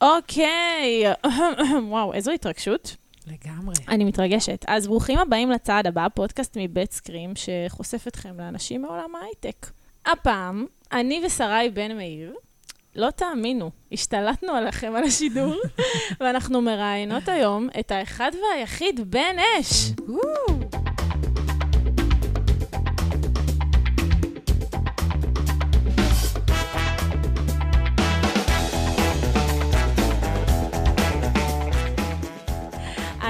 אוקיי, וואו, איזו התרגשות. לגמרי. אני מתרגשת. אז ברוכים הבאים לצעד הבא, פודקאסט מבית סקרים, שחושף אתכם לאנשים מעולם ההייטק. הפעם, אני ושרי בן מאיר, לא תאמינו, השתלטנו עליכם על השידור, ואנחנו מראיינות היום את האחד והיחיד בן אש.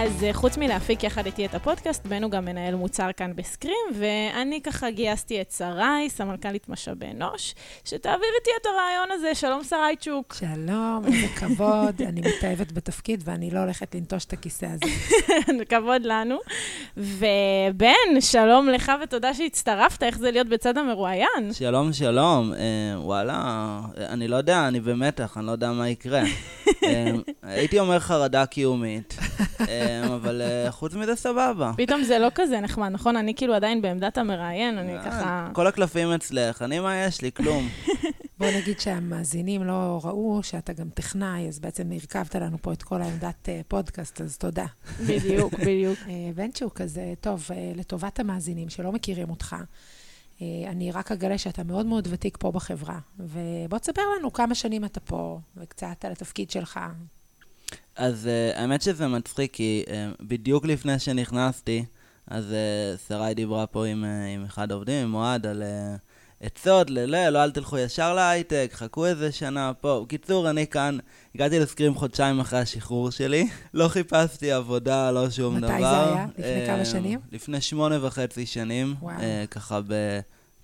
אז אה, חוץ מלהפיק יחד איתי את הפודקאסט, בן הוא גם מנהל מוצר כאן בסקרים, ואני ככה גייסתי את שרי, סמנכ"לית משאבי אנוש, שתעביר איתי את הרעיון הזה. שלום, שרי צ'וק. שלום, איזה כבוד. אני מתאהבת בתפקיד ואני לא הולכת לנטוש את הכיסא הזה. כבוד לנו. ובן, שלום לך ותודה שהצטרפת, איך זה להיות בצד המרואיין? שלום, שלום. אה, וואלה, אני לא יודע, אני במתח, אני לא יודע מה יקרה. אה, הייתי אומר חרדה קיומית. אה, אבל אה, חוץ מזה סבבה. פתאום זה לא כזה נחמד, נכון? אני כאילו עדיין בעמדת המראיין, אני ככה... כל הקלפים אצלך, אני מה יש לי? כלום. בוא נגיד שהמאזינים לא ראו שאתה גם טכנאי, אז בעצם הרכבת לנו פה את כל העמדת אה, פודקאסט, אז תודה. בדיוק, בדיוק. אה, ונצ'וק, אז טוב, לטובת המאזינים שלא מכירים אותך, אני רק אגלה שאתה מאוד מאוד ותיק פה בחברה. ובוא תספר לנו כמה שנים אתה פה, וקצת על התפקיד שלך. אז uh, האמת שזה מצחיק, כי uh, בדיוק לפני שנכנסתי, אז uh, שרי דיברה פה עם, uh, עם אחד העובדים, עם אוהד, על uh, עצות, ללא, לא, אל תלכו ישר להייטק, חכו איזה שנה פה. בקיצור, אני כאן, הגעתי לסקרים חודשיים אחרי השחרור שלי, לא חיפשתי עבודה, לא שום מתי דבר. זה היה? לפני uh, כמה שנים? לפני שמונה וחצי שנים, וואו. uh, ככה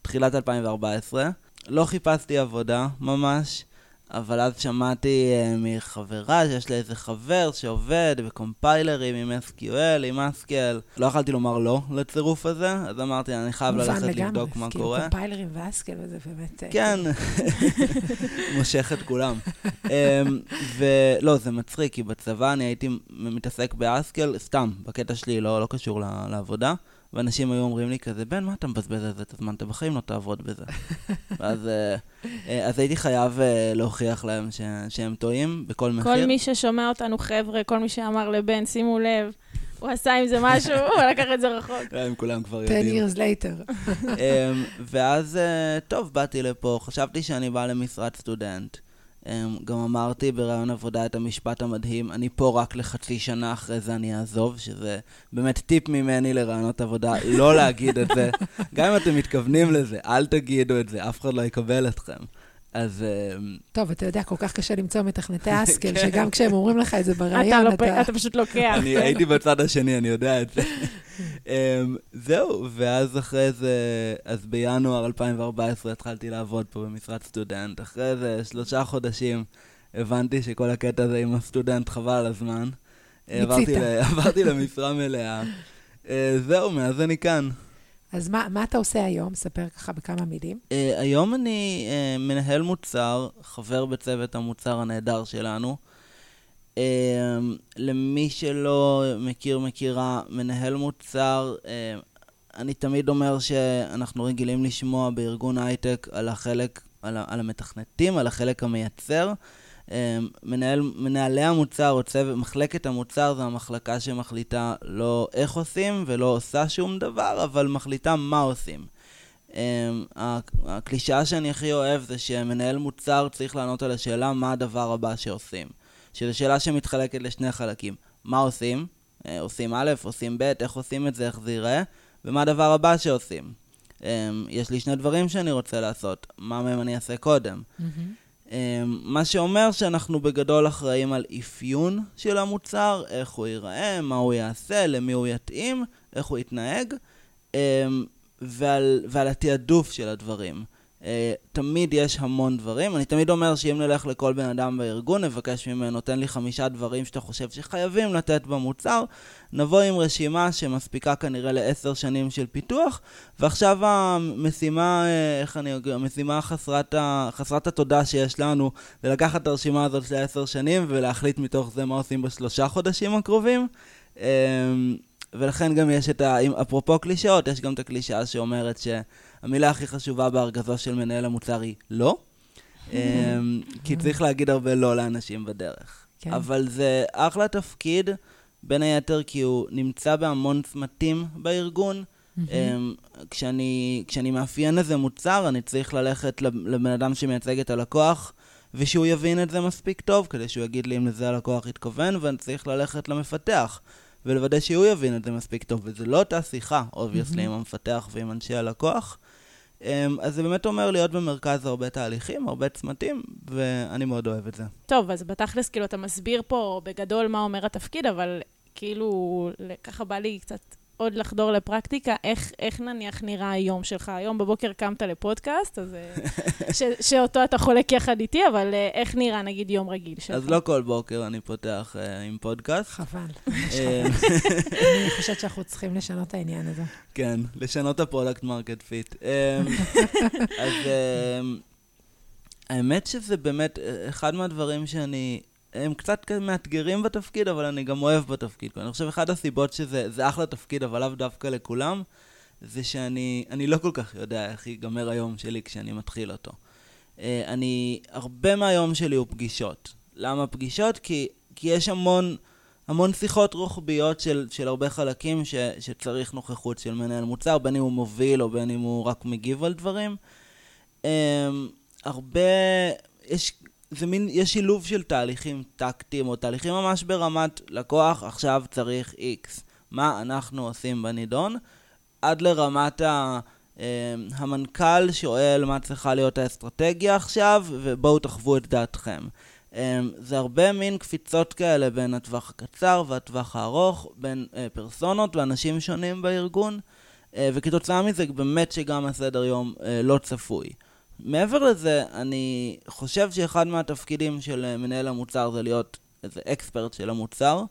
בתחילת 2014. לא חיפשתי עבודה, ממש. אבל אז שמעתי uh, מחברה שיש לה איזה חבר שעובד בקומפיילרים עם SQL, עם אסקל. לא יכלתי לומר לא לצירוף הזה, אז אמרתי, אני חייב ללכת לגמרי, לבדוק מה כאילו קורה. קומפיילרים ואסקל וזה באמת... אה, כן, מושך את כולם. um, ולא, זה מצחיק, כי בצבא אני הייתי מתעסק באסקל, סתם, בקטע שלי, לא, לא קשור לעבודה. ואנשים היו אומרים לי כזה, בן, מה אתה מבזבז על זה את הזמן? אתה בחיים לא תעבוד בזה. ואז אה, אה, אז הייתי חייב אה, להוכיח להם ש- שהם טועים בכל מחיר. כל מי ששומע אותנו, חבר'ה, כל מי שאמר לבן, שימו לב, הוא עשה עם זה משהו, הוא לקח את זה רחוק. הם כולם כבר 10 יודעים. years later. אמ, ואז, טוב, באתי לפה, חשבתי שאני בא למשרת סטודנט. אמ, גם אמרתי בראיון עבודה את המשפט המדהים, אני פה רק לחצי שנה, אחרי זה אני אעזוב, שזה באמת טיפ ממני לראיונות עבודה, לא להגיד את זה. גם אם אתם מתכוונים לזה, אל תגידו את זה, אף אחד לא יקבל אתכם. אז אמ, טוב, אתה יודע, כל כך קשה למצוא מתכנתי אסקל, כן. שגם כשהם אומרים לך את זה בראיון, לא- אתה... אתה פשוט לוקח. אני הייתי בצד השני, אני יודע את זה. אמ, זהו, ואז אחרי זה, אז בינואר 2014 התחלתי לעבוד פה במשרד סטודנט. אחרי זה, שלושה חודשים, הבנתי שכל הקטע הזה עם הסטודנט חבל על הזמן. עברתי ל- עברתי למשרה מלאה. אה, זהו, מאז אני כאן. אז מה, מה אתה עושה היום? ספר ככה בכמה מילים. אה, היום אני אה, מנהל מוצר, חבר בצוות המוצר הנהדר שלנו. אה, למי שלא מכיר, מכירה, מנהל מוצר, אה, אני תמיד אומר שאנחנו רגילים לשמוע בארגון הייטק על החלק, על, על המתכנתים, על החלק המייצר. אה, מנהל, מנהלי המוצר או מחלקת המוצר זו המחלקה שמחליטה לא איך עושים ולא עושה שום דבר, אבל מחליטה מה עושים. הקלישאה שאני הכי אוהב זה שמנהל מוצר צריך לענות על השאלה מה הדבר הבא שעושים. שזו שאלה שמתחלקת לשני חלקים. מה עושים? Uh, עושים א', עושים ב', איך עושים את זה, איך זה ייראה, ומה הדבר הבא שעושים. Um, יש לי שני דברים שאני רוצה לעשות, מה מהם אני אעשה קודם. Um, מה שאומר שאנחנו בגדול אחראים על אפיון של המוצר, איך הוא ייראה, מה הוא יעשה, למי הוא יתאים, איך הוא יתנהג. Um, ועל, ועל התעדוף של הדברים. Uh, תמיד יש המון דברים. אני תמיד אומר שאם נלך לכל בן אדם בארגון, נבקש ממנו, תן לי חמישה דברים שאתה חושב שחייבים לתת במוצר, נבוא עם רשימה שמספיקה כנראה לעשר שנים של פיתוח, ועכשיו המשימה, אה, איך אני אגיד, המשימה חסרת, ה, חסרת התודה שיש לנו, זה לקחת את הרשימה הזאת של עשר שנים ולהחליט מתוך זה מה עושים בשלושה חודשים הקרובים. Um, ולכן גם יש את ה... אפרופו קלישאות, יש גם את הקלישאה שאומרת שהמילה הכי חשובה בארגזו של מנהל המוצר היא לא. אמ, כי צריך להגיד הרבה לא לאנשים בדרך. כן. אבל זה אחלה תפקיד, בין היתר כי הוא נמצא בהמון צמתים בארגון. אמ, כשאני, כשאני מאפיין איזה מוצר, אני צריך ללכת לב- לבן אדם שמייצג את הלקוח, ושהוא יבין את זה מספיק טוב, כדי שהוא יגיד לי אם לזה הלקוח התכוון, ואני צריך ללכת למפתח, ולוודא שהוא יבין את זה מספיק טוב. וזה לא אותה שיחה, obviously, עם המפתח ועם אנשי הלקוח. אמ, אז זה באמת אומר להיות במרכז הרבה תהליכים, הרבה צמתים, ואני מאוד אוהב את זה. טוב, אז בתכלס, כאילו, אתה מסביר פה בגדול מה אומר התפקיד, אבל כאילו, ככה בא לי קצת עוד לחדור לפרקטיקה, איך, איך נניח נראה היום שלך? היום בבוקר קמת לפודקאסט, אז... אה, ש, שאותו אתה חולק יחד איתי, אבל אה, איך נראה נגיד יום רגיל שלך? אז לא כל בוקר אני פותח אה, עם פודקאסט. חבל. אמ, אני חושבת שאנחנו צריכים לשנות את העניין הזה. כן, לשנות את ה product market fit. אז אמ, האמת שזה באמת אה, אחד מהדברים שאני... הם קצת מאתגרים בתפקיד, אבל אני גם אוהב בתפקיד. אני חושב אחת הסיבות שזה זה אחלה תפקיד, אבל לאו דווקא לכולם, זה שאני אני לא כל כך יודע איך ייגמר היום שלי כשאני מתחיל אותו. אה, אני, הרבה מהיום שלי הוא פגישות. למה פגישות? כי, כי יש המון, המון שיחות רוחביות של, של הרבה חלקים ש, שצריך נוכחות של מנהל מוצר, בין אם הוא מוביל או בין אם הוא רק מגיב על דברים. Um, הרבה, יש, זה מין, יש שילוב של תהליכים טקטיים, או תהליכים ממש ברמת לקוח, עכשיו צריך X. מה אנחנו עושים בנידון? עד לרמת ה... אמ, המנכ"ל שואל מה צריכה להיות האסטרטגיה עכשיו, ובואו תחוו את דעתכם. אמ, זה הרבה מין קפיצות כאלה בין הטווח הקצר והטווח הארוך, בין אה, פרסונות ואנשים שונים בארגון, אה, וכתוצאה מזה באמת שגם הסדר יום אה, לא צפוי. מעבר לזה, אני חושב שאחד מהתפקידים של אה, מנהל המוצר זה להיות איזה אקספרט של המוצר.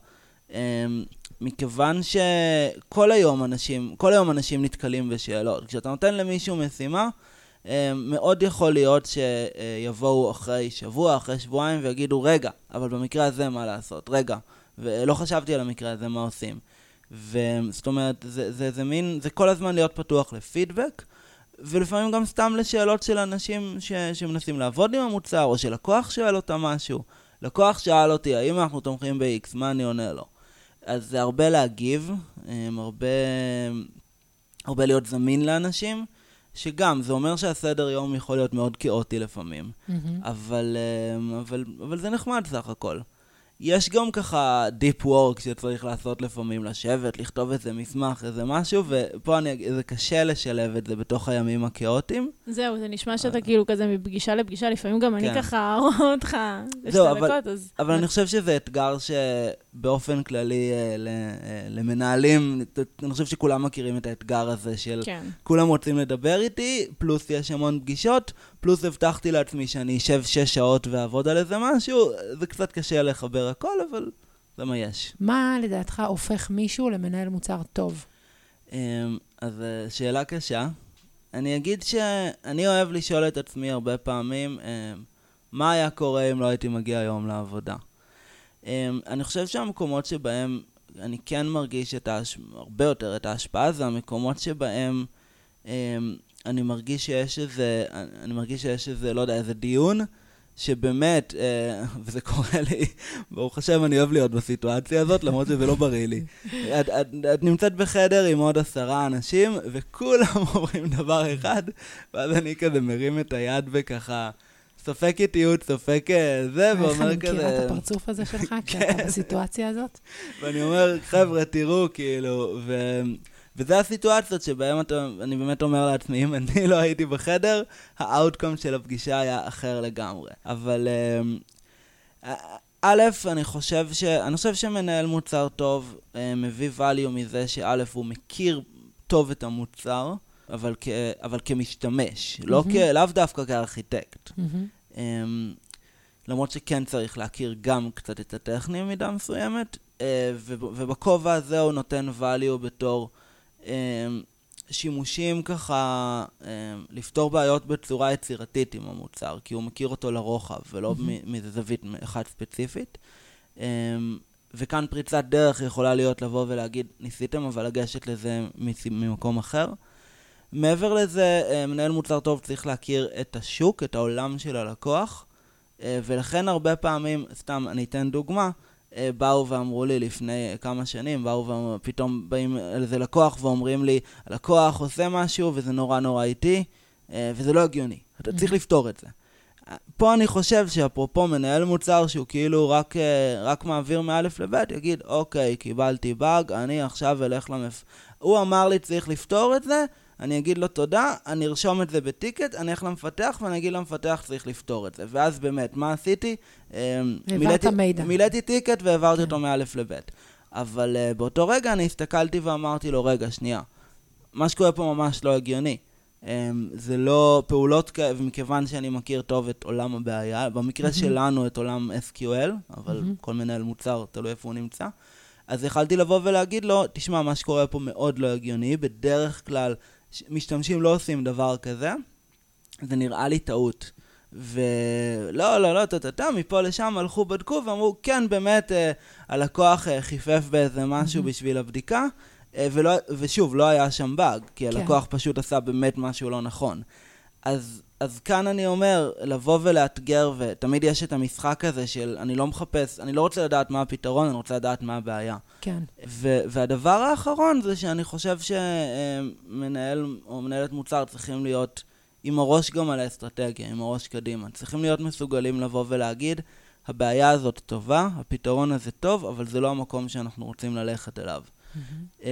אמ, מכיוון שכל היום אנשים, כל היום אנשים נתקלים בשאלות. כשאתה נותן למישהו משימה, אה, מאוד יכול להיות שיבואו אחרי שבוע, אחרי שבועיים ויגידו, רגע, אבל במקרה הזה מה לעשות? רגע, ולא חשבתי על המקרה הזה, מה עושים? וזאת אומרת, זה, זה, זה מין, זה כל הזמן להיות פתוח לפידבק, ולפעמים גם סתם לשאלות של אנשים ש, שמנסים לעבוד עם המוצר, או שלקוח שואל אותם משהו. לקוח שאל אותי, האם אנחנו תומכים ב-X, מה אני עונה לו? אז זה הרבה להגיב, הם הרבה, הרבה להיות זמין לאנשים, שגם, זה אומר שהסדר יום יכול להיות מאוד כאוטי לפעמים, אבל, אה, אבל, אבל זה נחמד סך הכל. יש גם ככה deep work שצריך לעשות לפעמים, לשבת, לכתוב איזה מסמך, איזה משהו, ופה אני, זה קשה לשלב את זה בתוך הימים הכאוטיים. זהו, זה נשמע שאתה כאילו כזה מפגישה לפגישה, לפעמים גם אני כן. ככה רואה אותך לשתי דקות, אז... אבל אני חושב שזה אתגר שבאופן כללי אה, ל- אה, למנהלים, אני חושב שכולם מכירים את האתגר הזה של כן. כולם רוצים לדבר איתי, פלוס יש המון פגישות, פלוס הבטחתי לעצמי שאני אשב שש שעות ואעבוד על איזה משהו, זה קצת קשה לחבר הכל, אבל זה מה יש. מה לדעתך הופך מישהו למנהל מוצר טוב? אמ, אז אה, שאלה קשה. אני אגיד שאני אוהב לשאול את עצמי הרבה פעמים, אמ, מה היה קורה אם לא הייתי מגיע היום לעבודה? אמ, אני חושב שהמקומות שבהם אני כן מרגיש את ההש... הרבה יותר את ההשפעה, זה המקומות שבהם אני מרגיש שיש איזה, אני מרגיש שיש איזה, לא יודע, איזה דיון, שבאמת, אה, וזה קורה לי, ברוך השם, אני אוהב להיות בסיטואציה הזאת, למרות שזה לא בריא לי. את, את, את נמצאת בחדר עם עוד עשרה אנשים, וכולם אומרים דבר אחד, ואז אני כזה מרים את היד וככה, ספק איטיות, ספק אה, זה, איך ואומר אני מכירה כזה... את הפרצוף הזה שלך, כשאתה כן. בסיטואציה הזאת? ואני אומר, חבר'ה, תראו, כאילו, ו... וזה הסיטואציות שבהן אתה, אני באמת אומר לעצמי, אם אני לא הייתי בחדר, האאוטקום של הפגישה היה אחר לגמרי. אבל אמ, א', אני חושב, ש... אני חושב שמנהל מוצר טוב אה, מביא value מזה שא', הוא מכיר טוב את המוצר, אבל, כ... אבל כמשתמש, לא כ... לאו דווקא כארכיטקט. אמ, למרות שכן צריך להכיר גם קצת את הטכני במידה מסוימת, אה, וב- ובכובע הזה הוא נותן value בתור אמ, שימושים ככה, אמ, לפתור בעיות בצורה יצירתית עם המוצר, כי הוא מכיר אותו לרוחב, ולא מ- מאיזה זווית אחת ספציפית. אמ, וכאן פריצת דרך יכולה להיות לבוא ולהגיד, ניסיתם אבל לגשת לזה ממקום אחר. מעבר לזה, מנהל מוצר טוב צריך להכיר את השוק, את העולם של הלקוח, ולכן הרבה פעמים, סתם, אני אתן דוגמה, באו ואמרו לי לפני כמה שנים, באו ופתאום באים איזה לקוח ואומרים לי, הלקוח עושה משהו וזה נורא נורא איטי, וזה לא הגיוני, אתה צריך לפתור את זה. פה אני חושב שאפרופו מנהל מוצר שהוא כאילו רק, רק מעביר מא' לב', יגיד, אוקיי, קיבלתי באג, אני עכשיו אלך למפ... הוא אמר לי צריך לפתור את זה, אני אגיד לו תודה, אני ארשום את זה בטיקט, אני אלך למפתח ואני אגיד למפתח צריך לפתור את זה. ואז באמת, מה עשיתי? אמ, מידע. מילאתי טיקט והעברתי אותו כן. מא' לב'. אבל uh, באותו רגע אני הסתכלתי ואמרתי לו, רגע, שנייה, מה שקורה פה ממש לא הגיוני. Um, זה לא פעולות כאלה, ומכיוון שאני מכיר טוב את עולם הבעיה, במקרה mm-hmm. שלנו את עולם SQL, אבל mm-hmm. כל מנהל מוצר, תלוי איפה הוא נמצא, אז יכלתי לבוא ולהגיד לו, תשמע, מה שקורה פה מאוד לא הגיוני, בדרך כלל משתמשים לא עושים דבר כזה, זה נראה לי טעות. ולא, לא, לא, טה-טה-טה, מפה לשם הלכו, בדקו ואמרו, כן, באמת, אה, הלקוח אה, חיפף באיזה משהו mm-hmm. בשביל הבדיקה, אה, ולא, ושוב, לא היה שם באג, כי כן. הלקוח פשוט עשה באמת משהו לא נכון. אז אז כאן אני אומר, לבוא ולאתגר, ותמיד יש את המשחק הזה של אני לא מחפש, אני לא רוצה לדעת מה הפתרון, אני רוצה לדעת מה הבעיה. כן. ו- והדבר האחרון זה שאני חושב שמנהל או מנהלת מוצר צריכים להיות עם הראש גם על האסטרטגיה, עם הראש קדימה. צריכים להיות מסוגלים לבוא ולהגיד, הבעיה הזאת טובה, הפתרון הזה טוב, אבל זה לא המקום שאנחנו רוצים ללכת אליו. Mm-hmm.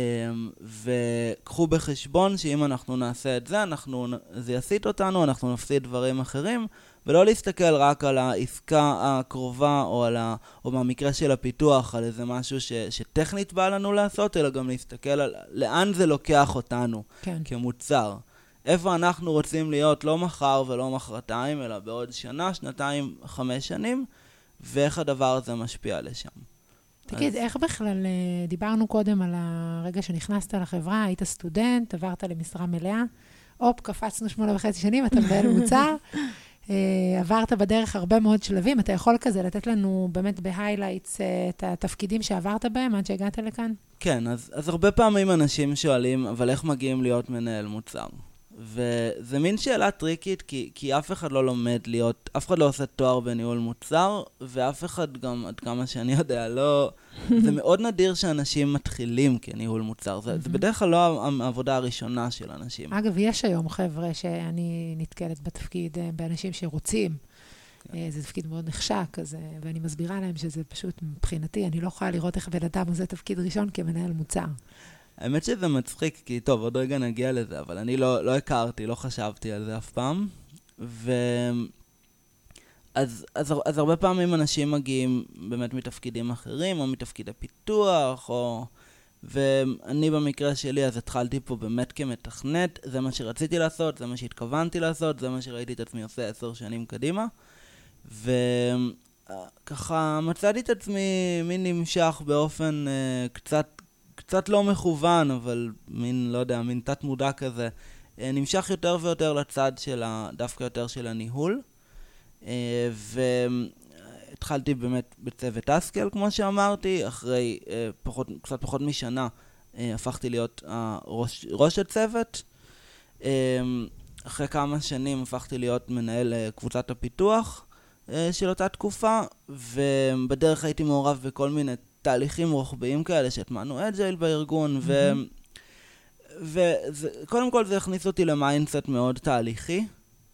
וקחו בחשבון שאם אנחנו נעשה את זה, אנחנו, זה יסיט אותנו, אנחנו נפסיד דברים אחרים, ולא להסתכל רק על העסקה הקרובה, או, על ה, או במקרה של הפיתוח, על איזה משהו ש, שטכנית בא לנו לעשות, אלא גם להסתכל על לאן זה לוקח אותנו כן. כמוצר. איפה אנחנו רוצים להיות לא מחר ולא מחרתיים, אלא בעוד שנה, שנתיים, חמש שנים, ואיך הדבר הזה משפיע לשם. תגיד, אז... איך בכלל, אה, דיברנו קודם על הרגע שנכנסת לחברה, היית סטודנט, עברת למשרה מלאה, הופ, קפצנו שמונה וחצי שנים, אתה מנהל מוצר, אה, עברת בדרך הרבה מאוד שלבים, אתה יכול כזה לתת לנו באמת ב highlights אה, את התפקידים שעברת בהם עד שהגעת לכאן? כן, אז, אז הרבה פעמים אנשים שואלים, אבל איך מגיעים להיות מנהל מוצר? וזה מין שאלה טריקית, כי, כי אף אחד לא לומד להיות, אף אחד לא עושה תואר בניהול מוצר, ואף אחד גם, עד כמה שאני יודע, לא... זה מאוד נדיר שאנשים מתחילים כניהול מוצר. זה, זה בדרך כלל לא העבודה הראשונה של אנשים. אגב, יש היום חבר'ה שאני נתקלת בתפקיד, אה, באנשים שרוצים. כן. אה, זה תפקיד מאוד נחשק, אז, ואני מסבירה להם שזה פשוט, מבחינתי, אני לא יכולה לראות איך בן אדם עושה תפקיד ראשון כמנהל מוצר. האמת שזה מצחיק, כי טוב, עוד רגע נגיע לזה, אבל אני לא, לא הכרתי, לא חשבתי על זה אף פעם. ו... אז, אז, אז הרבה פעמים אנשים מגיעים באמת מתפקידים אחרים, או מתפקידי פיתוח, או... ואני במקרה שלי, אז התחלתי פה באמת כמתכנת, זה מה שרציתי לעשות, זה מה שהתכוונתי לעשות, זה מה שראיתי את עצמי עושה עשר שנים קדימה. וככה מצאתי את עצמי מין נמשך באופן uh, קצת קצת לא מכוון, אבל מין, לא יודע, מין תת-מודע כזה, אה, נמשך יותר ויותר לצד של ה... דווקא יותר של הניהול. אה, והתחלתי באמת בצוות אסקל, כמו שאמרתי, אחרי אה, פחות, קצת פחות משנה הפכתי להיות ראש, ראש הצוות. אחרי כמה שנים הפכתי להיות מנהל קבוצת הפיתוח של אותה תקופה, ובדרך הייתי מעורב בכל מיני תהליכים רוחביים כאלה שהטמענו אג'ייל בארגון, ו... וקודם כל זה הכניס אותי ל mindset מאוד תהליכי,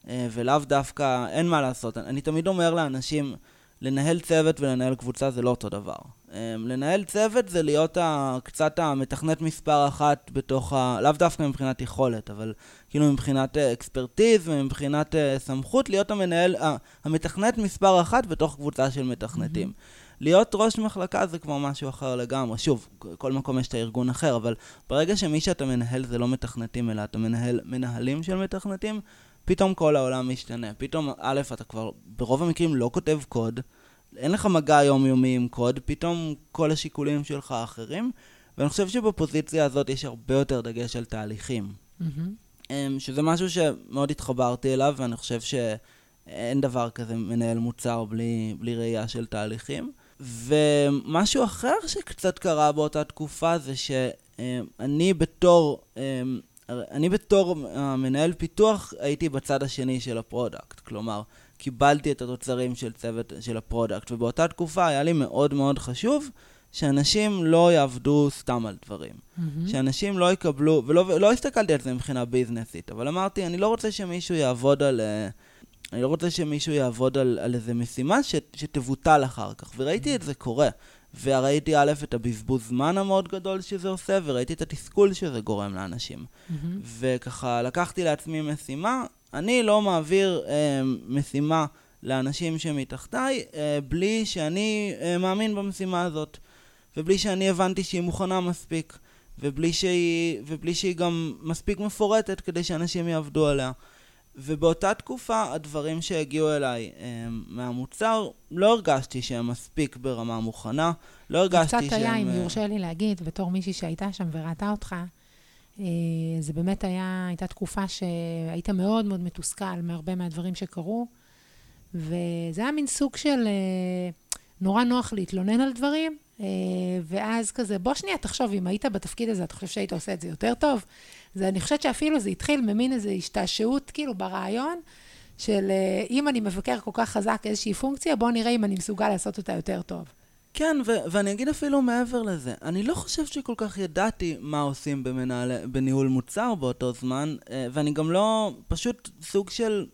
אה, ולאו דווקא, אין מה לעשות. אני תמיד אומר לאנשים, לנהל צוות ולנהל קבוצה זה לא אותו דבר. אה, לנהל צוות זה להיות ה, קצת המתכנת מספר אחת בתוך ה... לאו דווקא מבחינת יכולת, אבל כאילו מבחינת אה, expertise ומבחינת סמכות, להיות המנהל, המתכנת מספר אחת בתוך קבוצה של מתכנתים. Mm-hmm. להיות ראש מחלקה זה כבר משהו אחר לגמרי. שוב, כל מקום יש את הארגון אחר, אבל ברגע שמי שאתה מנהל זה לא מתכנתים, אלא אתה מנהל מנהלים של מתכנתים, פתאום כל העולם משתנה. פתאום, א', אתה כבר ברוב המקרים לא כותב קוד, אין לך מגע יומיומי עם קוד, פתאום כל השיקולים שלך אחרים, ואני חושב שבפוזיציה הזאת יש הרבה יותר דגש על תהליכים. Mm-hmm. שזה משהו שמאוד התחברתי אליו, ואני חושב שאין דבר כזה מנהל מוצר בלי, בלי ראייה של תהליכים. ומשהו אחר שקצת קרה באותה תקופה זה שאני בתור אני בתור המנהל פיתוח הייתי בצד השני של ה product, כלומר, קיבלתי את התוצרים של צוות של ה product, ובאותה תקופה היה לי מאוד מאוד חשוב שאנשים לא יעבדו סתם על דברים. Mm-hmm. שאנשים לא יקבלו, ולא, ולא הסתכלתי על זה מבחינה ביזנסית, אבל אמרתי, אני לא רוצה שמישהו יעבוד על... אה, אני לא רוצה שמישהו יעבוד על, על איזה משימה ש, שתבוטל אחר כך, וראיתי את זה קורה. וראיתי א', את הבזבוז זמן המאוד גדול שזה עושה, וראיתי את התסכול שזה גורם לאנשים. Mm-hmm. וככה לקחתי לעצמי משימה, אני לא מעביר אה, משימה לאנשים שמתחתיי אה, בלי שאני אה, מאמין במשימה הזאת, ובלי שאני הבנתי שהיא מוכנה מספיק, ובלי שהיא, ובלי שהיא גם מספיק מפורטת כדי שאנשים יעבדו עליה. ובאותה תקופה הדברים שהגיעו אליי הם, מהמוצר, לא הרגשתי שהם מספיק ברמה מוכנה, לא הרגשתי שהם... קצת היה, אם יורשה לי להגיד, בתור מישהי שהייתה שם וראתה אותך, אה, זה באמת היה, הייתה תקופה שהיית מאוד מאוד מתוסכל מהרבה מהדברים שקרו, וזה היה מין סוג של אה, נורא נוח להתלונן על דברים, אה, ואז כזה, בוא שנייה, תחשוב, אם היית בתפקיד הזה, אתה חושב שהיית עושה את זה יותר טוב? זה, אני חושבת שאפילו זה התחיל ממין איזו השתעשעות, כאילו, ברעיון, של אם אני מבקר כל כך חזק איזושהי פונקציה, בוא נראה אם אני מסוגל לעשות אותה יותר טוב. כן, ו- ואני אגיד אפילו מעבר לזה, אני לא חושב שכל כך ידעתי מה עושים במנהל, בניהול מוצר באותו זמן, אה, ואני גם לא, פשוט סוג של,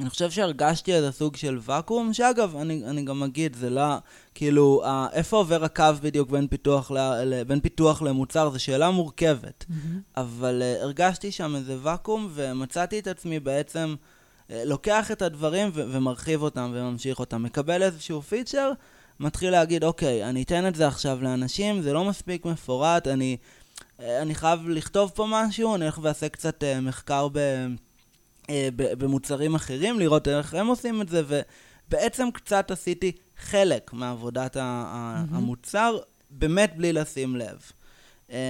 אני חושב שהרגשתי איזה סוג של ואקום, שאגב, אני, אני גם אגיד, זה לא, כאילו, אה, איפה עובר הקו בדיוק בין פיתוח, ל, בין פיתוח למוצר, זו שאלה מורכבת, mm-hmm. אבל uh, הרגשתי שם איזה ואקום, ומצאתי את עצמי בעצם... לוקח את הדברים ו- ומרחיב אותם וממשיך אותם. מקבל איזשהו פיצ'ר, מתחיל להגיד, אוקיי, אני אתן את זה עכשיו לאנשים, זה לא מספיק מפורט, אני, אה, אני חייב לכתוב פה משהו, אני הולך ואעשה קצת uh, מחקר ב, ב, במוצרים אחרים, לראות איך הם עושים את זה, ובעצם קצת עשיתי חלק מעבודת ה, mm-hmm. המוצר, באמת בלי לשים לב. רגע,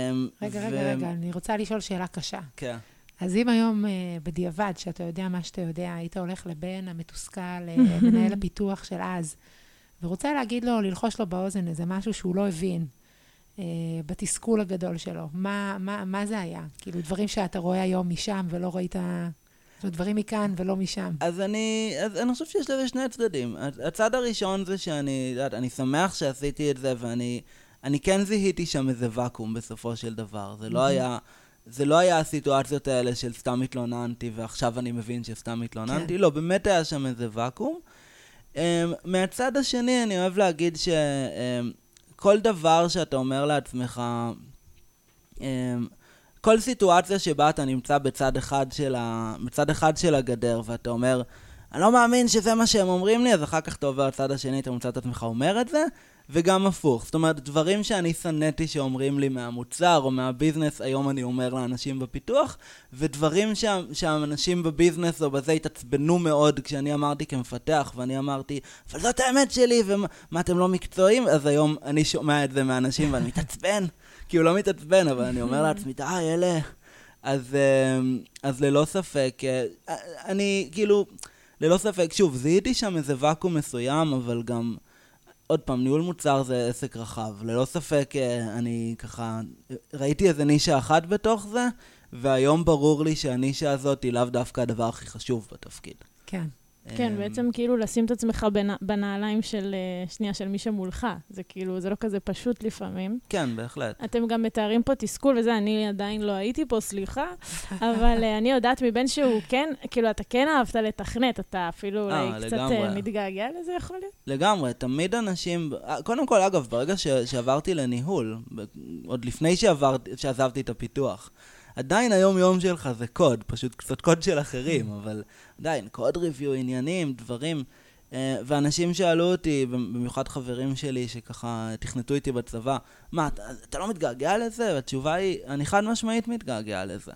ו... רגע, רגע, אני רוצה לשאול שאלה קשה. כן. אז אם היום, uh, בדיעבד, שאתה יודע מה שאתה יודע, היית הולך לבן המתוסכל, מנהל הפיתוח של אז, ורוצה להגיד לו, ללחוש לו באוזן איזה משהו שהוא לא הבין אה, בתסכול הגדול שלו. מה, מה, מה זה היה? כאילו, דברים שאתה רואה היום משם ולא ראית... אומרת, דברים מכאן ולא משם. אז אני, אז אני חושב שיש לזה שני צדדים. הצד הראשון זה שאני, יודעת, אני שמח שעשיתי את זה, ואני אני כן זיהיתי שם איזה ואקום בסופו של דבר. זה לא היה... זה לא היה הסיטואציות האלה של סתם התלוננתי ועכשיו אני מבין שסתם התלוננתי, כן. לא, באמת היה שם איזה ואקום. Um, מהצד השני, אני אוהב להגיד שכל um, דבר שאתה אומר לעצמך, um, כל סיטואציה שבה אתה נמצא בצד אחד של, ה, בצד אחד של הגדר ואתה אומר, אני לא מאמין שזה מה שהם אומרים לי, אז אחר כך אתה עובר לצד השני, אתה מוצא את עצמך אומר את זה, וגם הפוך. זאת אומרת, דברים שאני שנאתי שאומרים לי מהמוצר או מהביזנס, היום אני אומר לאנשים בפיתוח, ודברים שה, שהאנשים בביזנס או בזה התעצבנו מאוד כשאני אמרתי כמפתח, ואני אמרתי, אבל זאת האמת שלי, ומה, אתם לא מקצועיים? אז היום אני שומע את זה מאנשים ואני מתעצבן, כי הוא לא מתעצבן, אבל אני אומר לעצמי, די, אלה... אז, אמ, אז ללא ספק, אה, אני כאילו, ללא ספק, שוב, זיהיתי שם איזה ואקום מסוים, אבל גם... עוד פעם, ניהול מוצר זה עסק רחב. ללא ספק, אה, אני ככה, ראיתי איזה נישה אחת בתוך זה, והיום ברור לי שהנישה הזאת היא לאו דווקא הדבר הכי חשוב בתפקיד. כן. כן, אמ, בעצם כאילו לשים את עצמך בנעליים של, אה, שנייה, של מי שמולך. זה כאילו, זה לא כזה פשוט לפעמים. כן, בהחלט. אתם גם מתארים פה תסכול וזה, אני עדיין לא הייתי פה, סליחה, אבל אה, אני יודעת מבן שהוא כן, כאילו, אתה כן אהבת לתכנת, אתה אפילו אה, אולי קצת מתגעגע לזה, יכול להיות? לגמרי, תמיד אנשים, קודם כל, אגב, ברגע שעברתי לניהול, עוד לפני שעזבתי את הפיתוח, עדיין היום-יום שלך זה קוד, פשוט קצת קוד של אחרים, mm. אבל עדיין, קוד ריוויו, עניינים, דברים. אה, ואנשים שאלו אותי, במיוחד חברים שלי שככה תכנתו איתי בצבא, מה, אתה, אתה לא מתגעגע לזה? והתשובה היא, אני חד משמעית מתגעגע לזה.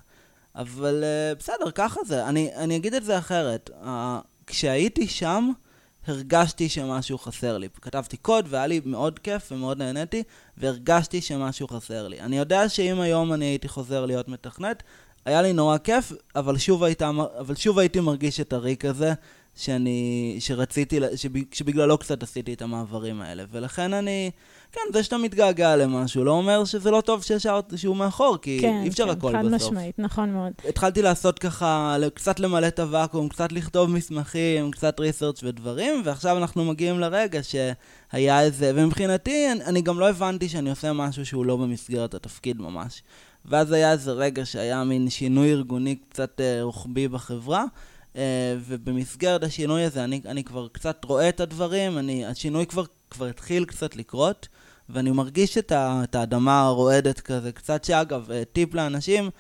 אבל אה, בסדר, ככה זה. אני, אני אגיד את זה אחרת. כשהייתי שם, הרגשתי שמשהו חסר לי. כתבתי קוד והיה לי מאוד כיף ומאוד נהניתי, והרגשתי שמשהו חסר לי. אני יודע שאם היום אני הייתי חוזר להיות מתכנת, היה לי נורא כיף, אבל שוב, היית, אבל שוב הייתי מרגיש את הריק הזה שאני, שרציתי, שב, שבגללו קצת עשיתי את המעברים האלה. ולכן אני, כן, זה שאתה מתגעגע למשהו, לא אומר שזה לא טוב שישרת שהוא מאחור, כי כן, אי אפשר כן, הכל חד בסוף. משמעית, נכון מאוד. התחלתי לעשות ככה, קצת למלא את הוואקום, קצת לכתוב מסמכים, קצת ריסרצ' ודברים, ועכשיו אנחנו מגיעים לרגע שהיה איזה, ומבחינתי, אני, אני גם לא הבנתי שאני עושה משהו שהוא לא במסגרת התפקיד ממש. ואז היה איזה רגע שהיה מין שינוי ארגוני קצת אה, רוחבי בחברה, ובמסגרת השינוי הזה אני, אני כבר קצת רואה את הדברים, אני, השינוי כבר, כבר התחיל קצת לקרות, ואני מרגיש את, ה, את האדמה הרועדת כזה, קצת שאגב, אה, טיפ לאנשים,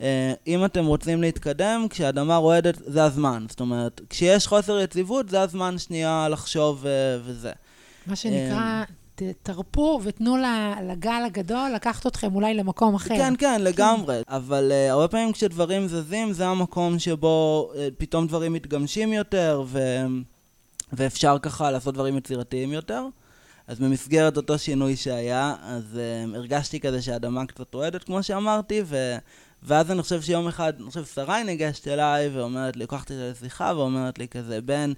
אה, אם אתם רוצים להתקדם, כשהאדמה רועדת זה הזמן. זאת אומרת, כשיש חוסר יציבות זה הזמן שנייה לחשוב אה, וזה. מה שנקרא, תרפו ותנו לגל הגדול לקחת אתכם אולי למקום אחר. כן, כן, לגמרי. אבל uh, הרבה פעמים כשדברים זזים, זה המקום שבו uh, פתאום דברים מתגמשים יותר, ו... ואפשר ככה לעשות דברים יצירתיים יותר. אז במסגרת אותו שינוי שהיה, אז uh, הרגשתי כזה שהאדמה קצת רועדת, כמו שאמרתי, ו... ואז אני חושב שיום אחד, אני חושב שרי ניגשת אליי ואומרת לי, לקחתי אותה לשיחה ואומרת לי כזה, בן,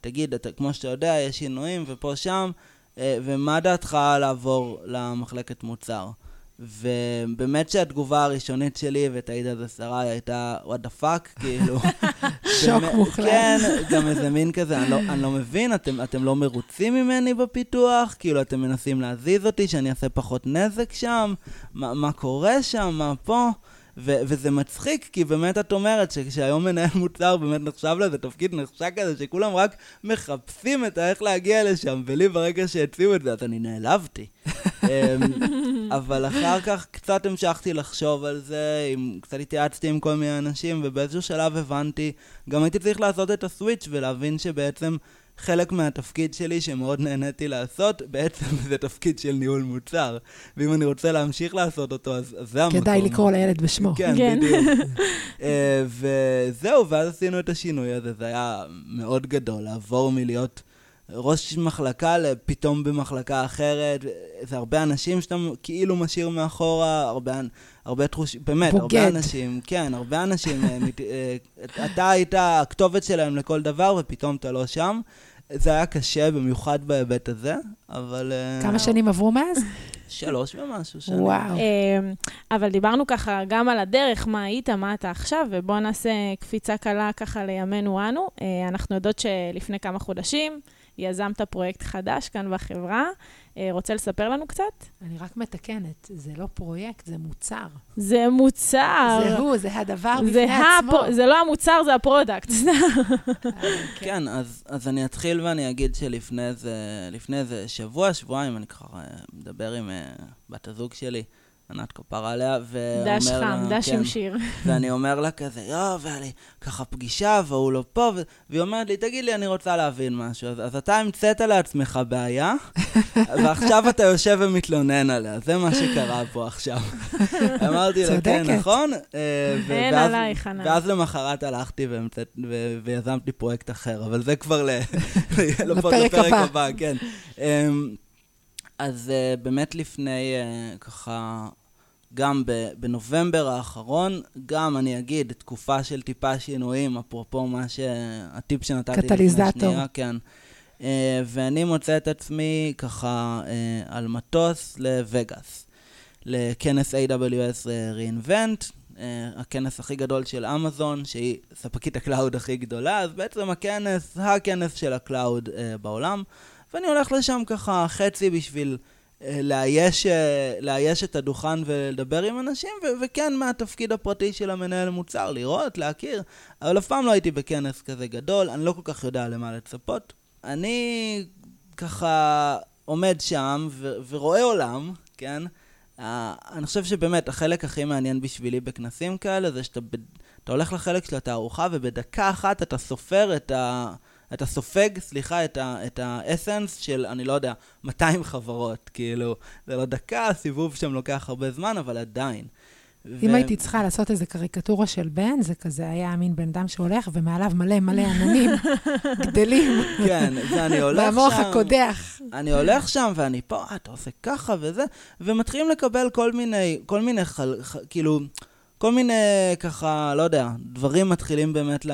תגיד, אתה, כמו שאתה יודע, יש שינויים ופה שם, ומה דעתך לעבור למחלקת מוצר? ובאמת שהתגובה הראשונית שלי, ותעיד על זה שרי, הייתה what the fuck, כאילו. שוק מוחלט. כן, גם איזה מין כזה, אני לא, אני לא מבין, אתם, אתם לא מרוצים ממני בפיתוח? כאילו, אתם מנסים להזיז אותי, שאני אעשה פחות נזק שם? מה, מה קורה שם? מה פה? ו- וזה מצחיק, כי באמת את אומרת שכשהיום מנהל מוצר באמת נחשב לזה תפקיד נחשק כזה, שכולם רק מחפשים את האיך להגיע לשם, ולי ברגע שהציעו את זה, אז אני נעלבתי. אמ, אבל אחר כך קצת המשכתי לחשוב על זה, עם, קצת התייעצתי עם כל מיני אנשים, ובאיזשהו שלב הבנתי, גם הייתי צריך לעשות את הסוויץ' ולהבין שבעצם חלק מהתפקיד שלי, שמאוד נהניתי לעשות, בעצם זה תפקיד של ניהול מוצר. ואם אני רוצה להמשיך לעשות אותו, אז, אז זה המקום. כדאי לקרוא לילד בשמו. כן, כן. בדיוק. אה, וזהו, ואז עשינו את השינוי הזה, זה היה מאוד גדול, לעבור מלהיות ראש מחלקה לפתאום במחלקה אחרת, זה הרבה אנשים שאתה כאילו משאיר מאחורה, הרבה, הרבה תחושים, באמת, בוגד. הרבה אנשים, כן, הרבה אנשים, אה, אה, אתה היית הכתובת שלהם לכל דבר, ופתאום אתה לא שם. זה היה קשה, במיוחד בהיבט הזה, אבל... אה, כמה שנים עברו מאז? שלוש ומשהו שנים. וואו. אמ, אבל דיברנו ככה גם על הדרך, מה היית, מה אתה עכשיו, ובואו נעשה קפיצה קלה ככה לימינו אנו. אנחנו יודעות שלפני כמה חודשים יזמת פרויקט חדש כאן בחברה. אה, רוצה לספר לנו קצת? אני רק מתקנת, זה לא פרויקט, זה מוצר. זה מוצר. זה הוא, זה הדבר זה, בפני עצמו. הפ... זה לא המוצר, זה ה product. כן, אז, אז אני אתחיל ואני אגיד שלפני איזה, לפני איזה שבוע, שבועיים, אני ככה אה, מדבר עם uh, בת הזוג שלי, ענת כפרה עליה, ואומר דש לה... חם, דש כן, עם שיר. ואני אומר לה כזה, יואו, והיה לי ככה פגישה, והוא לא פה, ו... והיא אומרת לי, תגיד לי, אני רוצה להבין משהו. אז, אז אתה המצאת לעצמך בעיה, ועכשיו אתה יושב ומתלונן עליה. זה מה שקרה פה עכשיו. אמרתי לה, כן. נכון? אה, אין עלייך, ענת. ואז למחרת הלכתי והמצאת- ו- ויזמתי פרויקט אחר, אבל זה כבר ל- לפוד- לפרק הבא. כן. אמ, אז אה, באמת לפני אה, ככה, גם בנובמבר האחרון, גם אני אגיד, תקופה של טיפה שינויים, אפרופו מה שהטיפ שנתתי לפני קטליזטור. שנייה, כן. אה, ואני מוצא את עצמי ככה אה, על מטוס לווגאס, לכנס AWS reInvent, אה, הכנס הכי גדול של אמזון, שהיא ספקית ה cloud הכי גדולה, אז בעצם הכנס, הכנס של ה cloud בעולם, ואני הולך לשם ככה חצי בשביל לאייש, אה, לאייש את הדוכן ולדבר עם אנשים, ו- וכן מהתפקיד הפרטי של המנהל מוצר, לראות, להכיר, אבל אף פעם לא הייתי בכנס כזה גדול, אני לא כל כך יודע למה לצפות. אני ככה עומד שם ו- ורואה עולם, כן? Uh, אני חושב שבאמת החלק הכי מעניין בשבילי בכנסים כאלה זה שאתה ב- הולך לחלק של התערוכה ובדקה אחת אתה סופר את ה... אתה סופג, סליחה, את, ה, את האסנס של, אני לא יודע, 200 חברות, כאילו, זה לא דקה, הסיבוב שם לוקח הרבה זמן, אבל עדיין. אם ו- הייתי צריכה לעשות איזה קריקטורה של בן, זה כזה היה מין בן אדם שהולך, ומעליו מלא מלא עננים גדלים, כן, ואני הולך שם... והמוח הקודח. אני הולך שם ואני פה, אה, אתה עושה ככה וזה, ומתחילים לקבל כל מיני, כל מיני, חל, ח, כאילו, כל מיני ככה, לא יודע, דברים מתחילים באמת ל...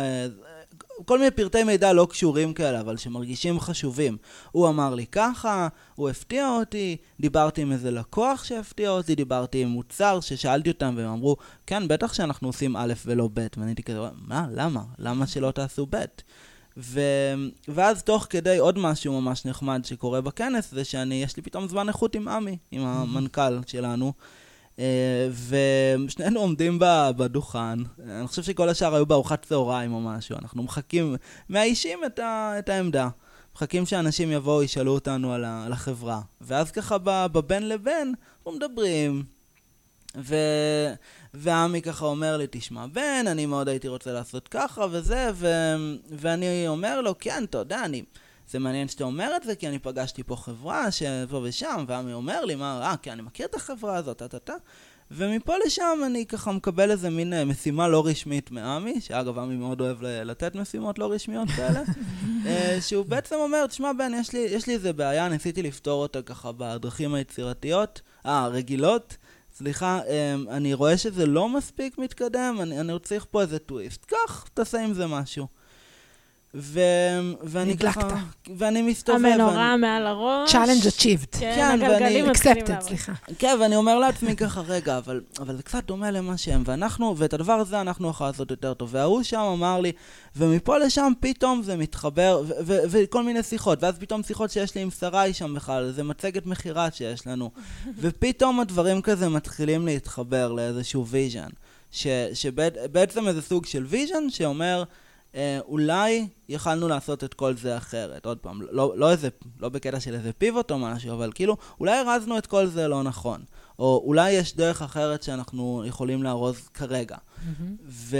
כל מיני פרטי מידע לא קשורים כאלה, אבל שמרגישים חשובים. הוא אמר לי ככה, הוא הפתיע אותי, דיברתי עם איזה לקוח שהפתיע אותי, דיברתי עם מוצר ששאלתי אותם והם אמרו, כן, בטח שאנחנו עושים א' ולא ב', ואני הייתי כזה, מה, למה? למה שלא תעשו ב'? ו... ואז תוך כדי עוד משהו ממש נחמד שקורה בכנס, זה שאני, יש לי פתאום זמן איכות עם עמי, עם המנכ"ל שלנו. אה, ושנינו עומדים בדוכן, אני חושב שכל השאר היו בארוחת צהריים או משהו, אנחנו מחכים, מאיישים את, ה, את העמדה. מחכים שאנשים יבואו, ישאלו אותנו על, ה, על החברה. ואז ככה בבין לבין, אנחנו מדברים, ו... ועמי ככה אומר לי, תשמע, בן, אני מאוד הייתי רוצה לעשות ככה וזה, ו... ואני אומר לו, כן, אתה יודע, אני... זה מעניין שאתה אומר את זה, כי אני פגשתי פה חברה שפה ושם, ועמי אומר לי, מה, אה, כי אני מכיר את החברה הזאת, טה-טה-טה. ומפה לשם אני ככה מקבל איזה מין uh, משימה לא רשמית מעמי, שאגב, עמי מאוד אוהב לתת משימות לא רשמיות כאלה, uh, שהוא בעצם אומר, תשמע, בן, יש לי, יש לי איזה בעיה, ניסיתי לפתור אותה ככה בדרכים היצירתיות, אה, רגילות. סליחה, um, אני רואה שזה לא מספיק מתקדם, אני, אני צריך פה איזה טוויסט. קח, תעשה עם זה משהו. ו... ואני נדלקת. ככה... ואני מסתובב... המנורה ואני... מעל הראש. challenge achieved. כן, כן, הגלגלים ואני- מתחילים accepted. סליחה. כן, ואני אומר לעצמי ככה, רגע, אבל, אבל זה קצת דומה למה שהם, ואנחנו, ואת הדבר הזה אנחנו יכולים לעשות יותר טוב. וההוא שם אמר לי, ומפה לשם פתאום זה מתחבר, ו- ו- וכל מיני שיחות, ואז פתאום שיחות שיש לי עם שרי שם בכלל, זה מצגת מכירה שיש לנו, ופתאום הדברים כזה מתחילים להתחבר לאיזשהו vision, שבעצם איזה סוג של vision שאומר, אה, אולי יכלנו לעשות את כל זה אחרת. עוד פעם, לא, לא, איזה, לא בקטע של איזה פיבוט או משהו, אבל כאילו, אולי ארזנו את כל זה לא נכון. או אולי יש דרך אחרת שאנחנו יכולים לארוז כרגע. ו-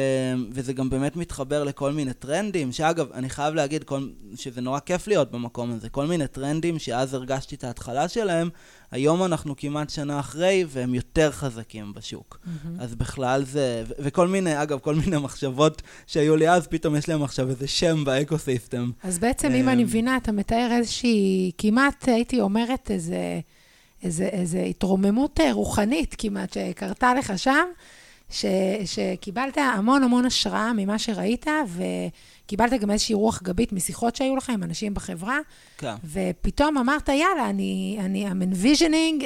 וזה גם באמת מתחבר לכל מיני טרנדים, שאגב, אני חייב להגיד כל- שזה נורא כיף להיות במקום הזה. כל מיני טרנדים שאז הרגשתי את ההתחלה שלהם, היום אנחנו כמעט שנה אחרי, והם יותר חזקים בשוק. אז בכלל זה, ו- וכל מיני, אגב, כל מיני מחשבות שהיו לי אז, פתאום יש להם עכשיו איזה שם באקוסיסטם. אז בעצם, אם אני אמ, מבינה, אתה מתאר איזושהי, כמעט הייתי אומרת איזה, איזה, איזה התרוממות אה, רוחנית כמעט שקרתה לך שם, ש, שקיבלת המון המון השראה ממה שראית, וקיבלת גם איזושהי רוח גבית משיחות שהיו לך עם אנשים בחברה, כן. ופתאום אמרת, יאללה, אני, אני, I'm envisioning a,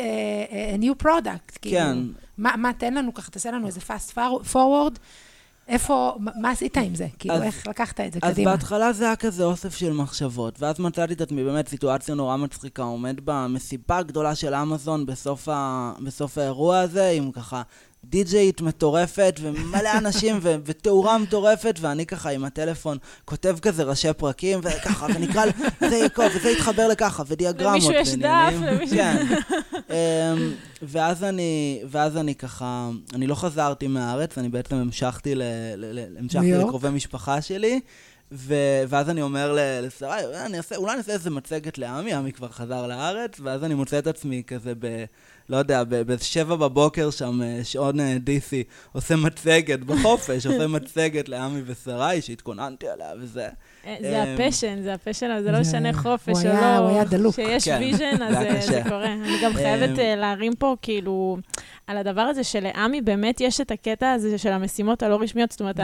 a new product. כן. כאילו, מה, מה, תן לנו ככה, תעשה לנו איזה fast forward. איפה, מה, עשית עם זה? כאילו, אז- איך לקחת את זה אז קדימה? בהתחלה זה היה כזה אוסף של מחשבות, ואז מצאתי את עצמי באמת סיטואציה נורא מצחיקה, עומד במסיבה גדולה של אמזון בסוף, ה... בסוף האירוע הזה, עם ככה די-ג'יית מטורפת, ומלא אנשים, ו... ותאורה מטורפת, ואני ככה עם הטלפון כותב כזה ראשי פרקים, וככה, ונקרא, זה יקוב, וזה יתחבר לככה, ודיאגרמות. למישהו יש. דף, למישהו- כן. אמ, ואז אני, ואז אני ככה, אני לא חזרתי מהארץ, אני בעצם המשכתי, ל, ל, ל, המשכתי? לקרובי משפחה שלי, ו, ואז אני אומר ל- לשרי, "אה, אני אעשה, אולי אני אעשה איזה מצגת לעמי, עמי כבר חזר לארץ, ואז אני מוצא את עצמי כזה ב... לא יודע, ב- באיזה שבע בבוקר שם, אה, שעון אה, DC, עושה מצגת בחופש, עושה מצגת לעמי ושרי, שהתכוננתי עליה וזה. אה, זה אמ, ה passion, זה ה passion, אבל זה לא משנה חופש הוא או היה- לא. הוא היה דלוק. כשיש כן, vision, אז זה היה אה, זה. קורה. אני גם חייבת אמ, אה, להרים פה, כאילו, על הדבר הזה שלעמי באמת יש את הקטע הזה של המשימות הלא רשמיות, זאת אומרת.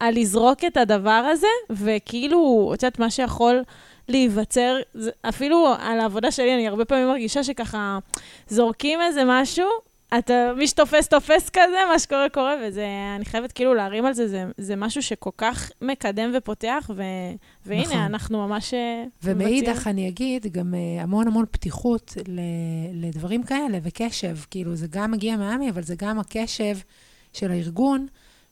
על לזרוק את הדבר הזה, וכאילו, את יודעת, מה שיכול להיווצר, אפילו על העבודה שלי, אני הרבה פעמים מרגישה שככה זורקים איזה משהו, אתה, מי שתופס, תופס כזה, מה שקורה, קורה, וזה, אני חייבת כאילו להרים על זה, זה, זה משהו שכל כך מקדם ופותח, ו, והנה, נכון. אנחנו ממש אה. ומאידך, אני אגיד, גם אה, המון המון פתיחות ל- לדברים כאלה, וקשב. כאילו, זה גם מגיע מעמי, אבל זה גם הקשב של הארגון